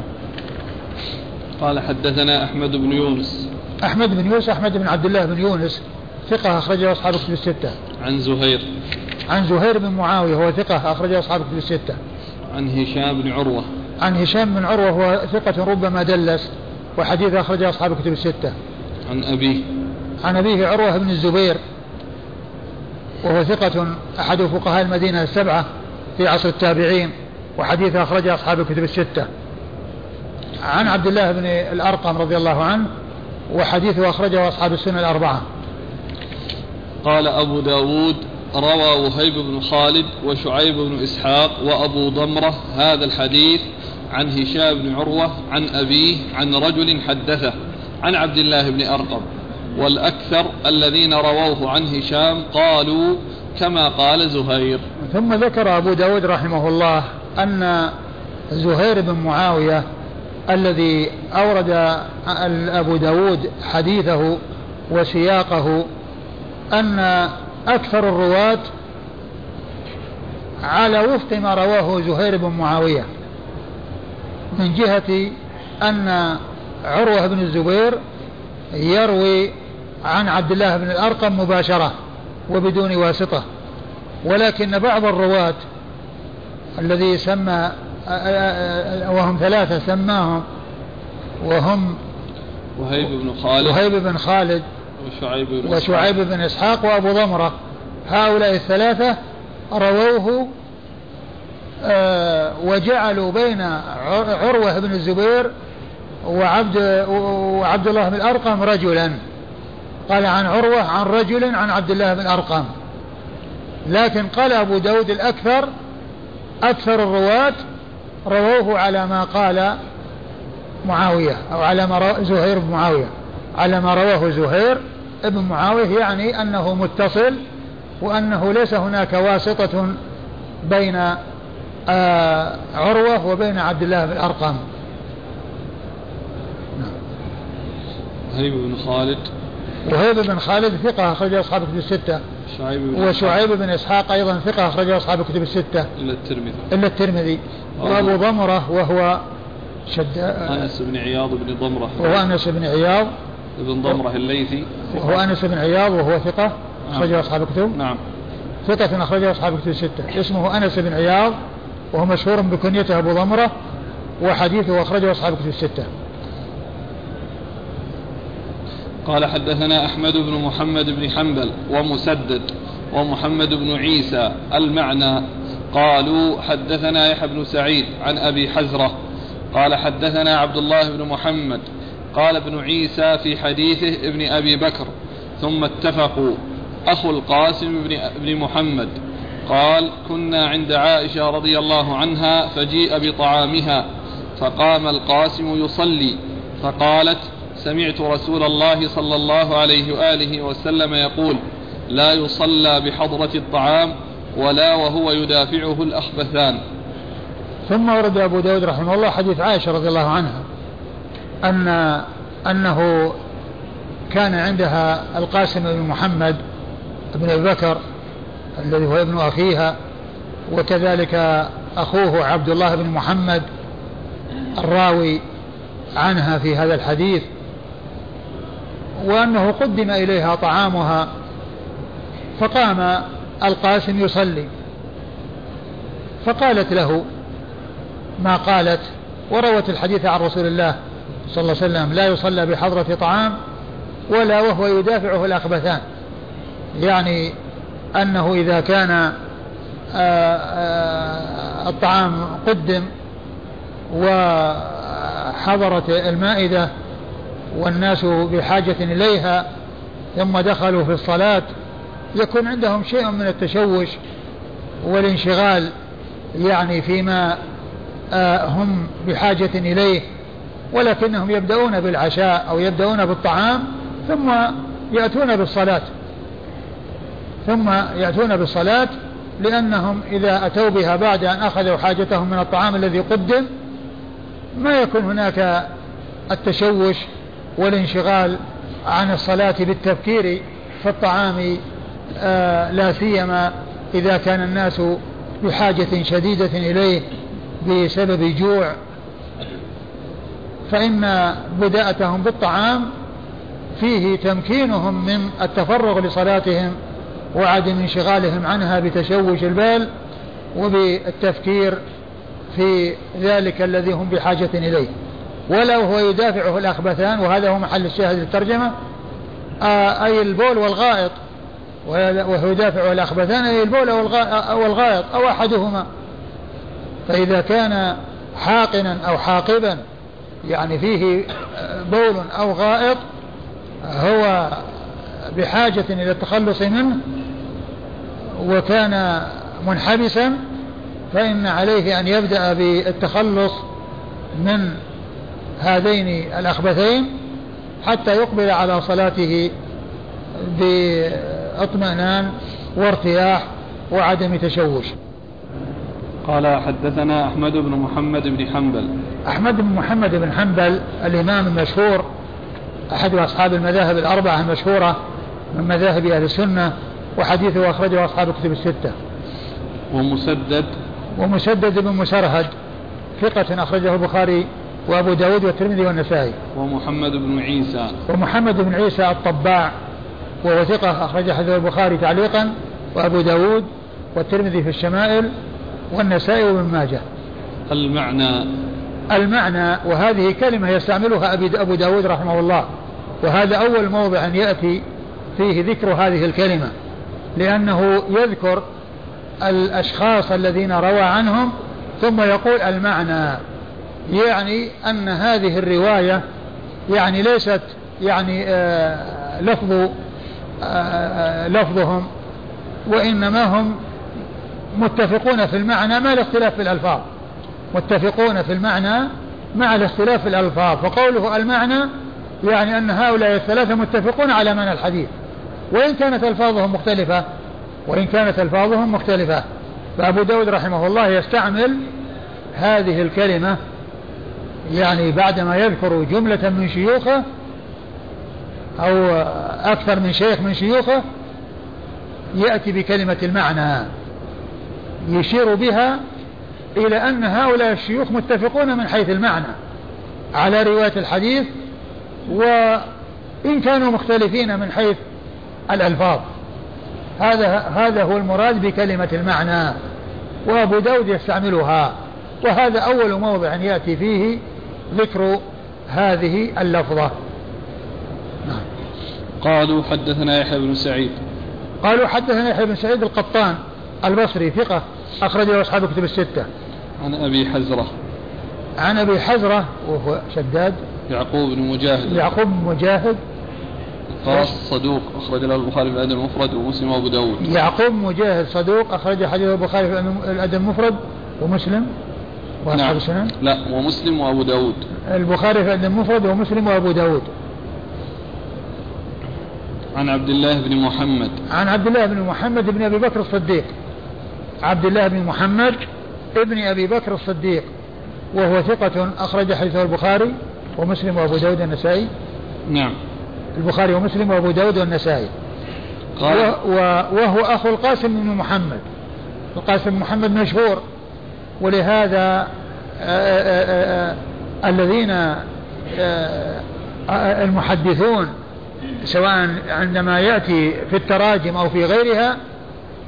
قال حدثنا أحمد بن يونس. أحمد بن يونس أحمد بن عبد الله بن يونس. ثقة أخرجه أصحاب كتب الستة. عن زهير. عن زهير بن معاوية هو ثقة أخرجه أصحاب كتب الستة. عن هشام بن عروة. عن هشام بن عروة هو ثقة ربما دلس وحديث أخرجه أصحاب كتب الستة. عن أبيه. عن أبيه عروة بن الزبير. وهو ثقة أحد فقهاء المدينة السبعة في عصر التابعين وحديث أخرجه أصحاب الكتب الستة. عن عبد الله بن الأرقم رضي الله عنه وحديثه أخرجه أصحاب السنة الأربعة. قال أبو داود روى وهيب بن خالد وشعيب بن إسحاق وأبو ضمرة هذا الحديث عن هشام بن عروة عن أبيه عن رجل حدثه. عن عبد الله بن أرقم. والأكثر الذين رووه عن هشام قالوا كما قال زهير. ثم ذكر أبو داود رحمه الله أن زهير بن معاوية الذي أورد أبو داود حديثه وسياقه أن أكثر الرواة على وفق ما رواه زهير بن معاوية من جهة أن عروة بن الزبير يروي عن عبد الله بن الأرقم مباشرة وبدون واسطة. ولكن بعض الرواة الذي سمى وهم ثلاثة سماهم وهم وهيب بن خالد وهيب بن خالد وشعيب بن وشعيب بن إسحاق وأبو ضمرة. هؤلاء الثلاثة رووه آه وجعلوا بين عروة بن الزبير وعبد وعبد الله بن الأرقم رجلا. قال عن عروة عن رجل عن عبد الله بن أرقم. لكن قال أبو داود الأكثر أكثر الرواة رووه على ما قال معاوية أو على ما زهير بن معاوية. على ما رواه زهير ابن معاوية يعني أنه متصل وأنه ليس هناك واسطة بين آه عروة وبين عبد الله بن أرقم. وهيب بن خالد. وهيب بن خالد ثقة أخرج أصحاب الكتب الستة. شعيب بن وشعيب بن إسحاق أيضا ثقة أخرج أصحاب الكتب الستة. إلا الترمذي. إلا الترمذي. وأبو ضمرة وهو شد أنس بن عياض بن ضمرة. وهو أنس بن عياض. بن ضمرة الليثي. وهو أنس بن عياض وهو ثقة نعم. أخرجه أصحاب الكتب نعم. ثقة أخرجه أصحاب الكتب الستة. اسمه أنس بن عياض. وهو مشهور بكنيته أبو ضمرة. وحديثه أخرجه أصحاب الكتب الستة. قال حدثنا أحمد بن محمد بن حنبل ومسدد ومحمد بن عيسى المعنى قالوا حدثنا يحيى بن سعيد عن أبي حزرة قال حدثنا عبد الله بن محمد قال ابن عيسى في حديثه ابن أبي بكر ثم اتفقوا أخو القاسم بن, بن محمد قال كنا عند عائشة رضي الله عنها فجيء بطعامها فقام القاسم يصلي فقالت سمعت رسول الله صلى الله عليه وآله وسلم يقول لا يصلى بحضرة الطعام ولا وهو يدافعه الأخبثان. ثم ورد أبو داود رحمه الله حديث عائشة رضي الله عنها أن أنه كان عندها القاسم بن محمد بن أبي بكر الذي هو ابن أخيها وكذلك أخوه عبد الله بن محمد الراوي عنها في هذا الحديث. وأنه قدم إليها طعامها فقام القاسم يصلي. فقالت له ما قالت؟ وروت الحديث عن رسول الله صلى الله عليه وسلم لا يصلى بحضرة طعام ولا وهو يدافعه الأخبثان. يعني أنه إذا كان آه، آه، الطعام قدم وحضرت المائدة والناس بحاجة إليها ثم دخلوا في الصلاة يكون عندهم شيء من التشوش والانشغال يعني فيما آه، هم بحاجة إليه ولكنهم يبدأون بالعشاء أو يبدأون بالطعام ثم يأتون بالصلاة. ثم يأتون بالصلاة لأنهم إذا أتوا بها بعد أن أخذوا حاجتهم من الطعام الذي قدم ما يكون هناك التشوش والانشغال عن الصلاة بالتفكير في الطعام آه لا سيما إذا كان الناس بحاجة شديدة إليه بسبب جوع. فإن بداءتهم بالطعام فيه تمكينهم من التفرغ لصلاتهم وعدم انشغالهم عنها بتشوش البال وبالتفكير في ذلك الذي هم بحاجة إليه. ولو هو يدافعه الأخبثان وهذا هو محل الشاهد للترجمة آه، أي البول والغائط وهو يدافع الأخبثان أي البول أو الغائط أو أحدهما. فإذا كان حاقنا أو حاقبا يعني فيه بول أو غائط هو بحاجة إلى التخلص منه وكان منحبسا فإن عليه أن يبدأ بالتخلص من هذين الأخبثين حتى يقبل على صلاته باطمئنان وارتياح وعدم تشوش. قال حدثنا أحمد بن محمد بن حنبل. أحمد بن محمد بن حنبل الإمام المشهور أحد أصحاب المذاهب الأربعة المشهورة من مذاهب أهل السنة وحديثه أخرجه أصحاب الكتب الستة. ومسدد. ومسدد بن مسرهد ثقة أخرجه البخاري وأبو داود والترمذي والنسائي. ومحمد بن عيسى. ومحمد بن عيسى الطباع. وهو ثقة أخرج حديث البخاري تعليقا. وأبو داود والترمذي في الشمائل. والنسائي وابن ماجه. المعنى. المعنى وهذه كلمة يستعملها أبو داود رحمه الله. وهذا أول موضع يأتي فيه ذكر هذه الكلمة. لأنه يذكر الأشخاص الذين روى عنهم ثم يقول المعنى. يعني أن هذه الرواية يعني ليست يعني آه لفظ آه, آه، لفظهم وإنما هم متفقون في المعنى مع الاختلاف في الألفاظ. متفقون في المعنى مع الاختلاف في الألفاظ. فقوله المعنى يعني أن هؤلاء الثلاثة متفقون على معنى الحديث. وإن كانت ألفاظهم مختلفة وإن كانت ألفاظهم مختلفة. فأبو داود رحمه الله يستعمل هذه الكلمة يعني بعدما يذكر جملة من شيوخه أو أكثر من شيخ من شيوخه يأتي بكلمة المعنى يشير بها إلى أن هؤلاء الشيوخ متفقون من حيث المعنى على رواية الحديث إن كانوا مختلفين من حيث الألفاظ. هذا هذا هو المراد بكلمة المعنى وأبو داود يستعملها وهذا أول موضع يأتي فيه ذكر هذه اللفظة. نعم. قالوا حدثنا يحيى بن سعيد. قالوا حدثنا يحيى بن سعيد القطان البصري ثقة أخرجه أصحاب كتب الستة. عن أبي حزرة. عن أبي حزرة وهو شداد. يعقوب بن مجاهد. يعقوب بن مجاهد. قاص صدوق أخرج له البخاري في الأدب المفرد ومسلم وأبو داود. يعقوب مجاهد صدوق أخرج حديث البخاري في الأدب المفرد ومسلم. وأصحاب نعم. السنن لا ومسلم وأبو داود. البخاري في المفرد ومسلم وأبو داود. عن عبد الله بن محمد. عن عبد الله بن محمد بن أبي بكر الصديق. عبد الله بن محمد ابن أبي بكر الصديق. وهو ثقة أخرج حديثه البخاري ومسلم وأبو داود النسائي نعم. البخاري ومسلم وأبو داود والنسائي. قال وهو أخو القاسم بن محمد. القاسم بن محمد مشهور. ولهذا آه، آه، آه، الذين المحدثون سواء عندما يأتي في التراجم أو في غيرها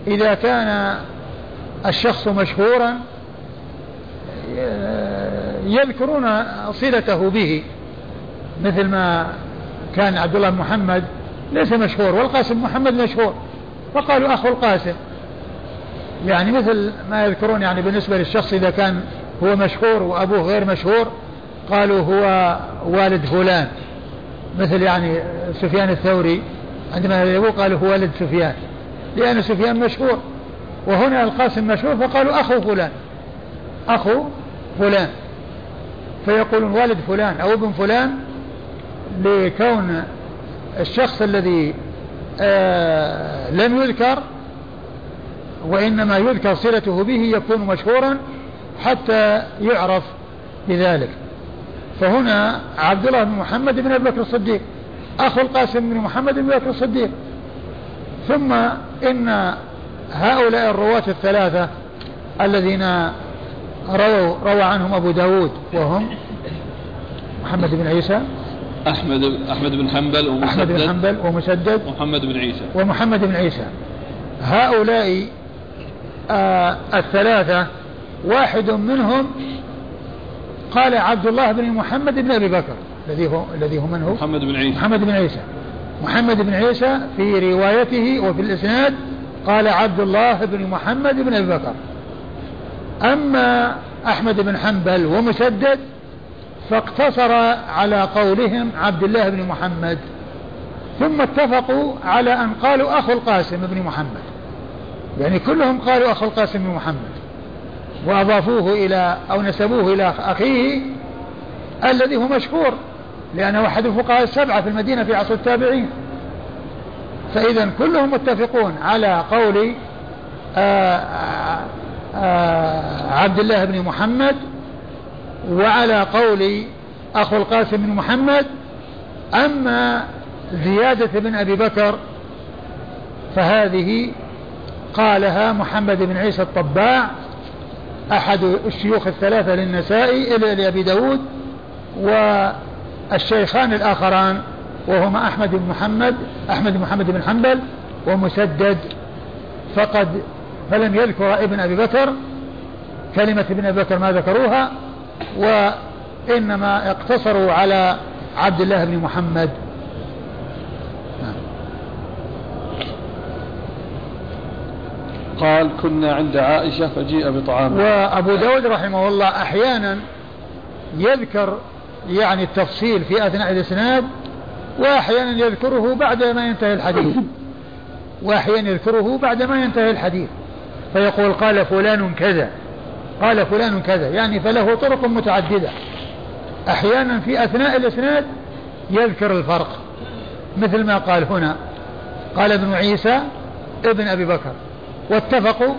إذا كان الشخص مشهورا يذكرون صلته به مثل ما كان عبد الله محمد ليس مشهور والقاسم محمد مشهور فقالوا أخو القاسم. يعني مثل ما يذكرون يعني بالنسبة للشخص إذا كان هو مشهور وأبوه غير مشهور قالوا هو والد فلان. مثل يعني سفيان الثوري عندما يقول قالوا هو والد سفيان. لأن سفيان مشهور وهنا القاسم مشهور فقالوا أخو فلان. أخو فلان. فيقولون والد فلان أو ابن فلان لكون الشخص الذي آه لم يذكر وإنما يذكر صلته به يكون مشهورا حتى يعرف بذلك. فهنا عبد الله بن محمد بن أبي بكر الصديق أخو القاسم بن محمد بن بكر الصديق. ثم إن هؤلاء الرواة الثلاثة الذين رووا روى عنهم أبو داود وهم محمد بن عيسى أحمد أحمد بن حنبل ومسدد أحمد بن حنبل ومسدد ومحمد بن عيسى. ومحمد بن عيسى. هؤلاء الثلاثة واحد منهم قال عبد الله بن محمد بن أبي بكر الذي هو الذي هو من هو؟ محمد بن عيسى. محمد بن عيسى. محمد بن عيسى في روايته وفي الإسناد قال عبد الله بن محمد بن أبي بكر. أما أحمد بن حنبل ومسدد فاقتصر على قولهم عبد الله بن محمد ثم اتفقوا على أن قالوا أخو القاسم بن محمد. يعني كلهم قالوا أخو القاسم بن محمد. وأضافوه إلى أو نسبوه إلى أخيه الذي هو مشهور لأنه أحد الفقهاء السبعة في المدينة في عصر التابعين. فإذا كلهم متفقون على قول آه، آآ آه، عبد الله بن محمد وعلى قول أخو القاسم بن محمد أما زيادة بن أبي بكر فهذه قالها محمد بن عيسى الطباع أحد الشيوخ الثلاثة للنسائي إلى لأبي داود والشيخان الآخران وهما أحمد بن محمد أحمد بن محمد بن حنبل ومسدد. فقد فلم يذكر ابن أبي بكر كلمة ابن أبي بكر ما ذكروها وإنما اقتصروا على عبد الله بن محمد. قال كنا عند عائشة فجيء بطعام وأبو داود رحمه الله أحيانا يذكر يعني التفصيل في أثناء الإسناد وأحيانا يذكره بعد ما ينتهي الحديث. وأحيانا يذكره بعد ما ينتهي الحديث. فيقول قال فلان كذا قال فلان كذا يعني فله طرق متعددة. أحيانا في أثناء الإسناد يذكر الفرق مثل ما قال هنا. قال ابن عيسى ابن أبي بكر. واتفقوا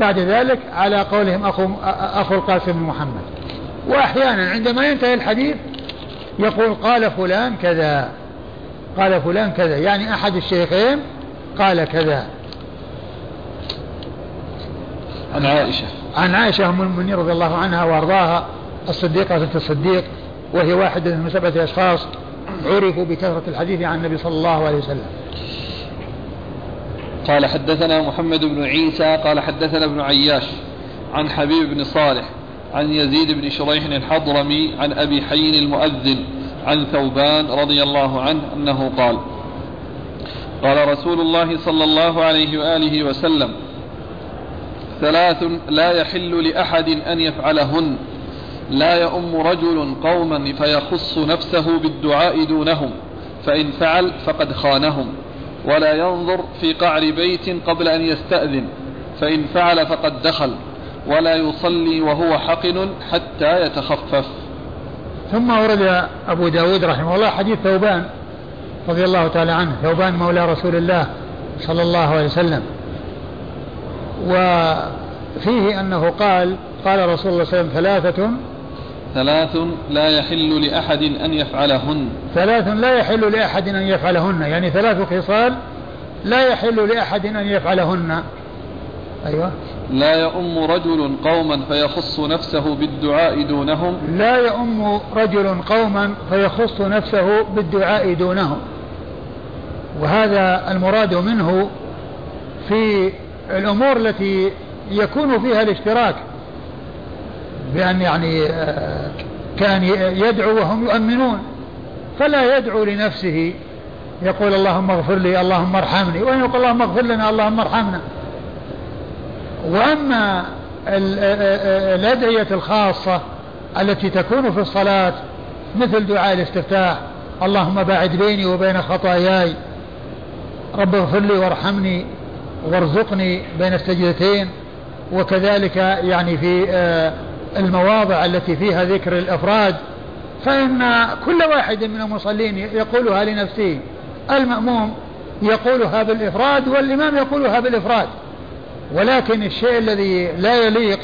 بعد ذلك على قولهم أخو, أخو القاسم بن محمد. وأحيانا عندما ينتهي الحديث يقول قال فلان كذا قال فلان كذا يعني أحد الشيخين قال كذا. عن عائشة. عن عائشة أم المؤمنين رضي الله عنها وأرضاها الصديقة بنت الصديق وهي واحدة من سبعة أشخاص عرفوا بكثرة الحديث عن النبي صلى الله عليه وسلم. قال حدثنا محمد بن عيسى قال حدثنا ابن عياش عن حبيب بن صالح عن يزيد بن شريح الحضرمي عن أبي حي المؤذن عن ثوبان رضي الله عنه أنه قال قال رسول الله صلى الله عليه وآله وسلم ثلاث لا يحل لأحد أن يفعلهن لا يؤم رجل قوما فيخص نفسه بالدعاء دونهم فإن فعل فقد خانهم ولا ينظر في قعر بيت قبل أن يستأذن فإن فعل فقد دخل ولا يصلي وهو حقن حتى يتخفف. ثم ورد أبو داود رحمه الله حديث ثوبان رضي الله تعالى عنه. ثوبان مولى رسول الله صلى الله عليه وسلم. وفيه أنه قال قال رسول الله صلى الله عليه وسلم ثلاثة ثلاث لا يحل لأحد أن يفعلهن. ثلاث لا يحل لأحد أن يفعلهن. يعني ثلاث خصال لا يحل لأحد أن يفعلهن. أيوة. لا يؤم رجل قوما فيخص نفسه بالدعاء دونهم. لا يؤم رجل قوما فيخص نفسه بالدعاء دونهم. وهذا المراد منه في الأمور التي يكون فيها الاشتراك. بأن يعني آه، كان يدعو وهم يؤمنون. فلا يدعو لنفسه. يقول اللهم اغفر لي اللهم ارحمني. وإن يقول اللهم اغفر لنا اللهم ارحمنا. وأما الأدعية الخاصة التي تكون في الصلاة مثل دعاء الاستفتاح اللهم باعد بيني وبين خطاياي. رب اغفر لي وارحمني وارزقني بين السجدتين. وكذلك يعني في آه، المواضع التي فيها ذكر الأفراد فإن كل واحد من المصلين يقولها لنفسه المأموم يقولها بالإفراد والإمام يقولها بالإفراد. ولكن الشيء الذي لا يليق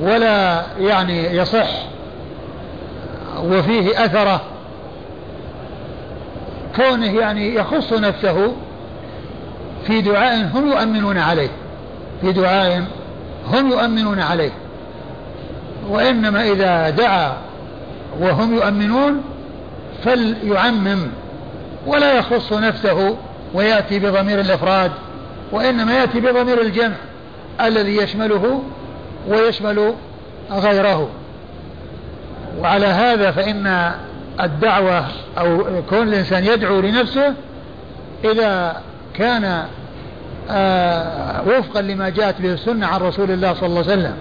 ولا يعني يصح وفيه أثره كونه يعني يخص نفسه في دعاء هم يؤمنون عليه في دعاء هم يؤمنون عليه. وإنما إذا دعا وهم يؤمنون فليعمم ولا يخص نفسه ويأتي بضمير الإفراد وإنما يأتي بضمير الجمع الذي يشمله ويشمل غيره. وعلى هذا فإن الدعوة أو كون الإنسان يدعو لنفسه إذا كان آه وفقا لما جاءت به السنة عن رسول الله صلى الله عليه وسلم.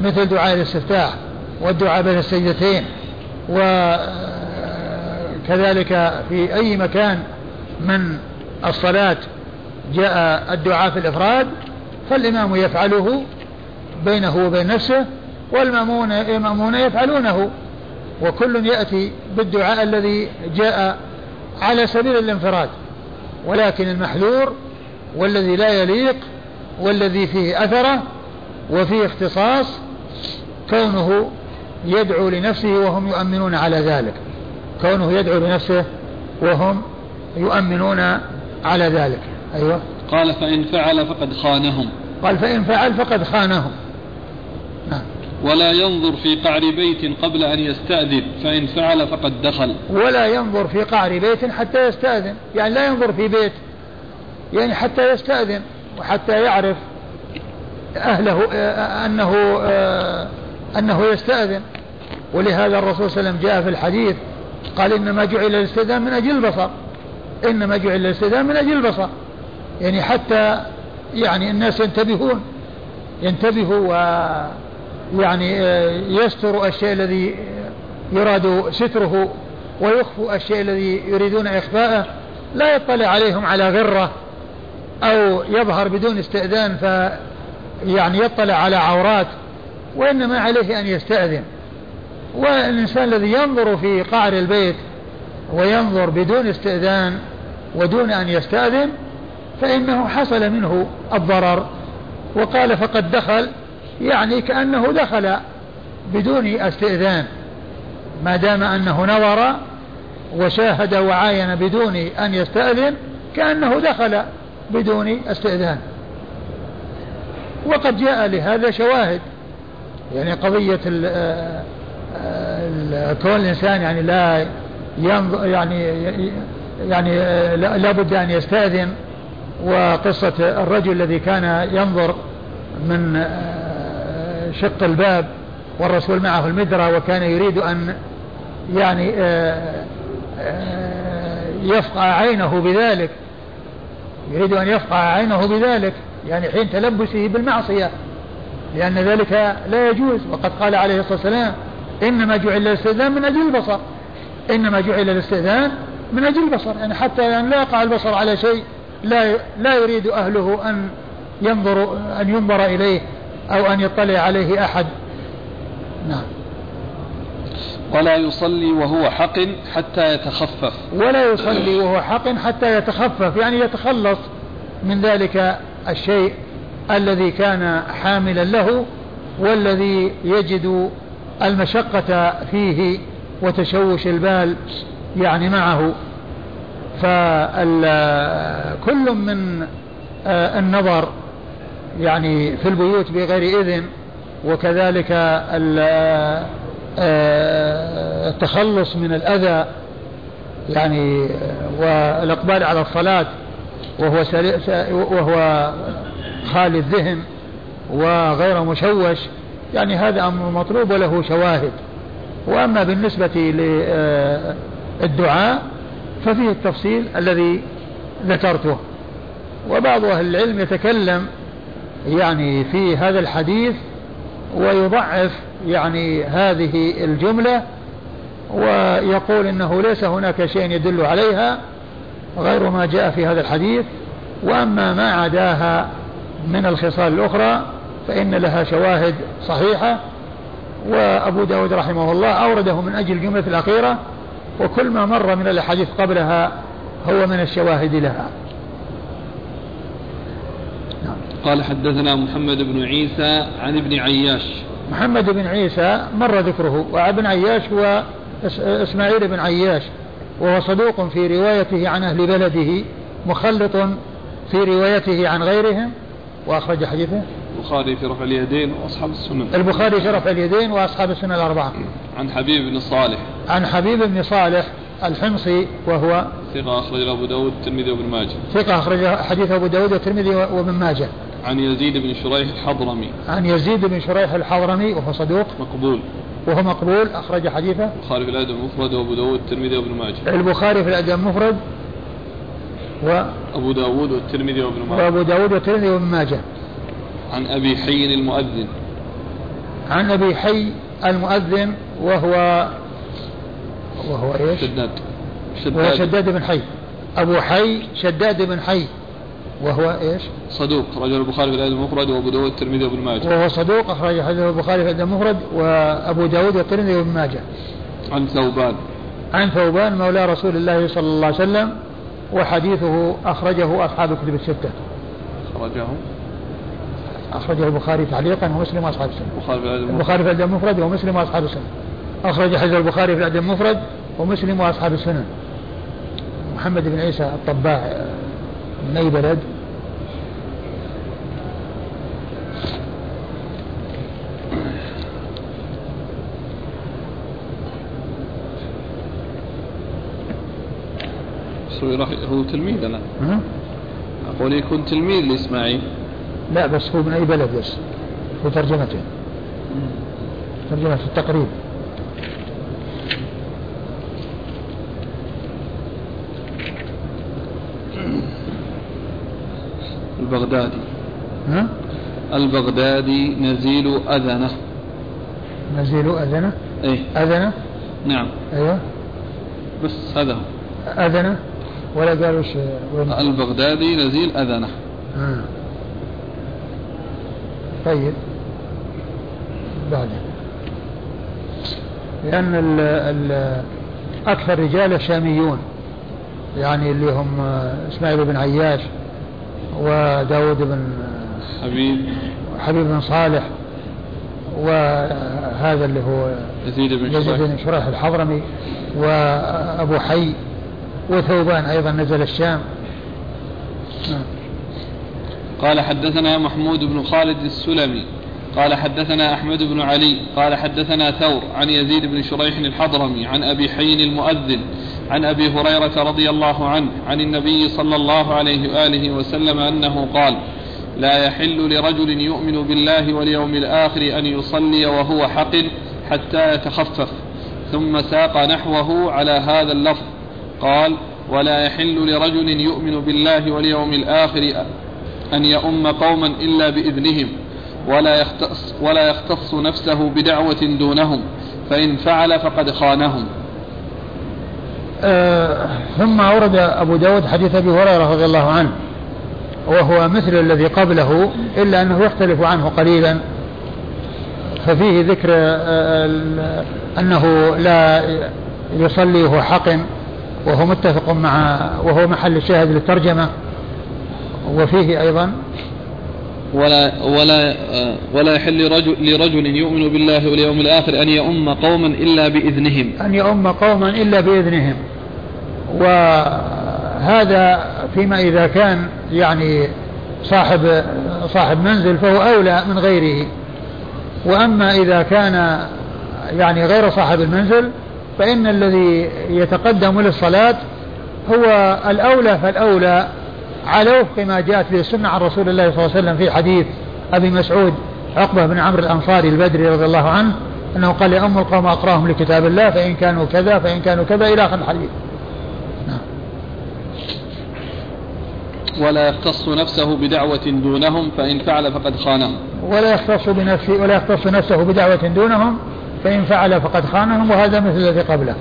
مثل دعاء الاستفتاح والدعاء بين السجدتين وكذلك في أي مكان من الصلاة جاء الدعاء في الإفراد فالإمام يفعله بينه وبين نفسه والمأمون يفعلونه وكل يأتي بالدعاء الذي جاء على سبيل الانفراد ولكن المحذور والذي لا يليق والذي فيه أثره وفيه اختصاص كونه يدعو لنفسه وهم يؤمنون على ذلك. كونه يدعو لنفسه وهم يؤمنون على ذلك. أيوة. قال فإن فعل فقد خانهم. قال فإن فعل فقد خانهم. نعم. ولا ينظر في قعر بيت قبل أن يستأذن. فإن فعل فقد دخل. ولا ينظر في قعر بيت حتى يستأذن. يعني لا ينظر في بيت. يعني حتى يستأذن وحتى يعرف أهله أنه أنه يستأذن. ولهذا الرسول صلى الله عليه وسلم جاء في الحديث قال إنما جعل الاستئذان من أجل البصر. إنما جعل الاستئذان من أجل البصر. يعني حتى يعني الناس ينتبهون ينتبهوا ويعني يستروا الشيء الذي يراد ستره ويخفوا الشيء الذي يريدون إخفاءه. لا يطلع عليهم على غرة أو يظهر بدون استئذان. ف يعني يطلع على عورات وإنما عليه أن يستأذن. والإنسان الذي ينظر في قعر البيت وينظر بدون استئذان ودون أن يستأذن فإنه حصل منه الضرر. وقال فقد دخل يعني كأنه دخل بدون استئذان. ما دام أنه نظر وشاهد وعاين بدون أن يستأذن كأنه دخل بدون استئذان. وقد جاء لهذا شواهد. يعني قضية ال كون الإنسان يعني لا يعني يعني لا بد أن يستأذن وقصة الرجل الذي كان ينظر من آه، شق الباب والرسول معه المدرة وكان يريد أن يعني آه، آه، يفقع عينه بذلك. يريد أن يفقع عينه بذلك. يعني حين تلبسه بالمعصية لأن ذلك لا يجوز. وقد قال عليه الصلاة والسلام إنما جعل الاستئذان من أجل البصر. إنما جعل الاستئذان من أجل البصر. يعني حتى يعني لا يقع البصر على شيء لا لا يريد أهله أن ينظر أن ينظر إليه أو أن يطلع عليه أحد. نعم. ولا يصلي وهو حق حتى يتخفف. ولا يصلي وهو حق حتى يتخفف. يعني يتخلص من ذلك الشيء الذي كان حاملا له والذي يجد المشقة فيه وتشوش البال يعني معه. فكل من آه، النظر يعني في البيوت بغير إذن وكذلك آه، التخلص من الأذى يعني والإقبال على الصلاة وهو وهو خالي الذهن وغير مشوش يعني هذا أمر مطلوب وله شواهد. وأما بالنسبة للدعاء ففيه التفصيل الذي ذكرته. وبعض أهل العلم يتكلم يعني في هذا الحديث ويضعف يعني هذه الجملة ويقول إنه ليس هناك شيء يدل عليها. غير ما جاء في هذا الحديث. وأما ما عداها من الخصال الأخرى فإن لها شواهد صحيحة. وأبو داود رحمه الله أورده من أجل الجملة الأخيرة. وكل ما مر من الأحاديث قبلها هو من الشواهد لها. قال حدثنا محمد بن عيسى عن ابن عياش. محمد بن عيسى مر ذكره. وابن عياش هو إسماعيل بن عياش. وهو صدوق في روايته عن أهل بلده مخلط في روايته عن غيرهم. وأخرج حديثه. البخاري في رفع اليدين وأصحاب السنن. البخاري في رفع اليدين وأصحاب السنن الأربعة. عن حبيب بن صالح. عن حبيب بن صالح الحمصي وهو ثقة أخرج أبو داود الترمذي وابن ماجه. ثقة أخرج حديث أبو داود والترمذي وابن ماجه. عن يزيد بن شريح الحضرمي. عن يزيد بن شريح الحضرمي وهو صدوق. مقبول. وهو مقبول أخرج حديثه. البخاري في الأدب المفرد وأبو داود الترمذي وابن ماجه. البخاري في الأدب المفرد و أبو داود والترمذي وابن ماجه. وأبو داود والترمذي وابن ماجه. عن أبي حي المؤذن. عن أبي حي المؤذن وهو وهو إيش؟ شداد. شداد. شداد بن حي أبو حي شداد بن حي وهو إيش؟ صدوق رجل البخاري في الأدب المفرد وأبو داود والترمذي وابن ماجه. وهو صدوق أخرج حديث البخاري في الأدب المفرد وأبو داود والترمذي وابن ماجه. عن ثوبان. عن ثوبان مولى رسول الله صلى الله عليه وسلم وحديثه أخرجه أصحاب الكتب الستة. أخرجه أخرجه البخاري تعليقا ومسلم وأصحاب السنة البخاري في الأدب البخاري في الأدب المفرد ومسلم وأصحاب السنة أخرج حديث البخاري في الأدب المفرد ومسلم وأصحاب السنة محمد بن عيسى الطباع من أي بلد؟ هو تلميذ أنا. أقول يكون تلميذ لإسماعيل. لا بس هو من أي بلد بس؟ هو ترجمته. ترجمة التقريب. البغدادي. ها؟ البغدادي نزيل أذنة. نزيل أذنة؟ إيه. أذنة؟ نعم. أيوه. بس هذا أذنة؟ ولا قالوا وين؟ البغدادي نزيل أذنة. آه. طيب. بعدين لأن ال ال أكثر رجال شاميون. يعني اللي هم إسماعيل بن عياش. وداود بن حبيب. حبيب بن صالح وهذا اللي هو يزيد بن يزيد بن شريح الحضرمي وأبو حي وثوبان أيضا نزل الشام. قال حدثنا محمود بن خالد السلمي. قال حدثنا أحمد بن علي قال حدثنا ثور عن يزيد بن شريح الحضرمي عن أبي حي المؤذن عن أبي هريرة رضي الله عنه عن النبي صلى الله عليه وآله وسلم أنه قال لا يحل لرجل يؤمن بالله واليوم الآخر أن يصلي وهو حق حتى يتخفف ثم ساق نحوه على هذا اللفظ قال ولا يحل لرجل يؤمن بالله واليوم الآخر أن يؤم قوما إلا بإذنهم ولا يختص, ولا يختص نفسه بدعوة دونهم فإن فعل فقد خانهم. آه ثم أورد أبو داود حديث أبي هريرة رضي الله عنه وهو مثل الذي قبله إلا أنه يختلف عنه قليلا. ففيه ذكر آه، أنه لا يصلي وهو حق وهو متفق مع وهو محل الشاهد للترجمة. وفيه أيضا ولا ولا ولا يحل رجل لرجل يؤمن بالله واليوم الآخر أن يؤم قوما إلا بإذنهم. أن يؤم قوما إلا بإذنهم. وهذا فيما إذا كان يعني صاحب صاحب منزل فهو أولى من غيره. وأما إذا كان يعني غير صاحب المنزل فإن الذي يتقدم للصلاة هو الأولى فالأولى على وفق ما جاءت به السنة عن رسول الله صلى الله عليه وسلم في حديث أبي مسعود عقبة بن عمرو الأنصاري البدري رضي الله عنه أنه قال لأم القوم أقراهم لكتاب الله فإن كانوا كذا فإن كانوا كذا إلى آخر الحديث. نعم. ولا يختص نفسه بدعوة دونهم فإن فعل فقد خانهم. ولا يختص بنفسه ولا يختص نفسه بدعوة دونهم فإن فعل فقد خانهم وهذا مثل الذي قبله.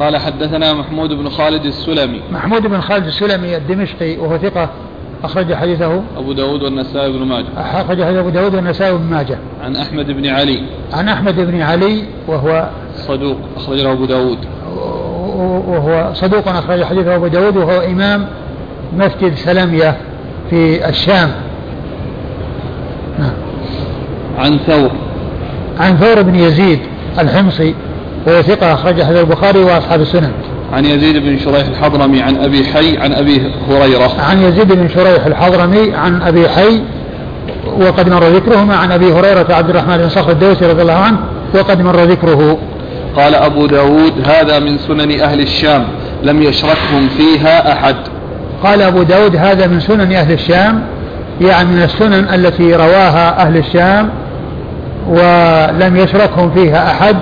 قال حدثنا محمود بن خالد السلمي. محمود بن خالد السلمي الدمشقي وهو ثقة أخرج حديثه. أبو داود والنسائي بن ماجه. أخرج حديث أبو داود والنسائي بن ماجه. عن أحمد بن علي. عن أحمد بن علي وهو صدوق أخرج له أبو داود. وهو صدوق أخرج حديثه أبو داود وهو إمام مسجد سلمية في الشام. نعم. عن ثور. عن ثور بن يزيد الحمصي. وهو ثقة أخرج حديث البخاري وأصحاب السنن. عن يزيد بن شريح الحضرمي عن أبي حي عن أبي هريرة. عن يزيد بن شريح الحضرمي عن أبي حي وقد مر ذكرهما عن أبي هريرة عبد الرحمن بن صخر الدوسي رضي الله عنه وقد مر ذكره. قال أبو داود هذا من سنن أهل الشام لم يشركهم فيها أحد. قال أبو داود هذا من سنن أهل الشام يعني من السنن التي رواها أهل الشام ولم يشركهم فيها أحد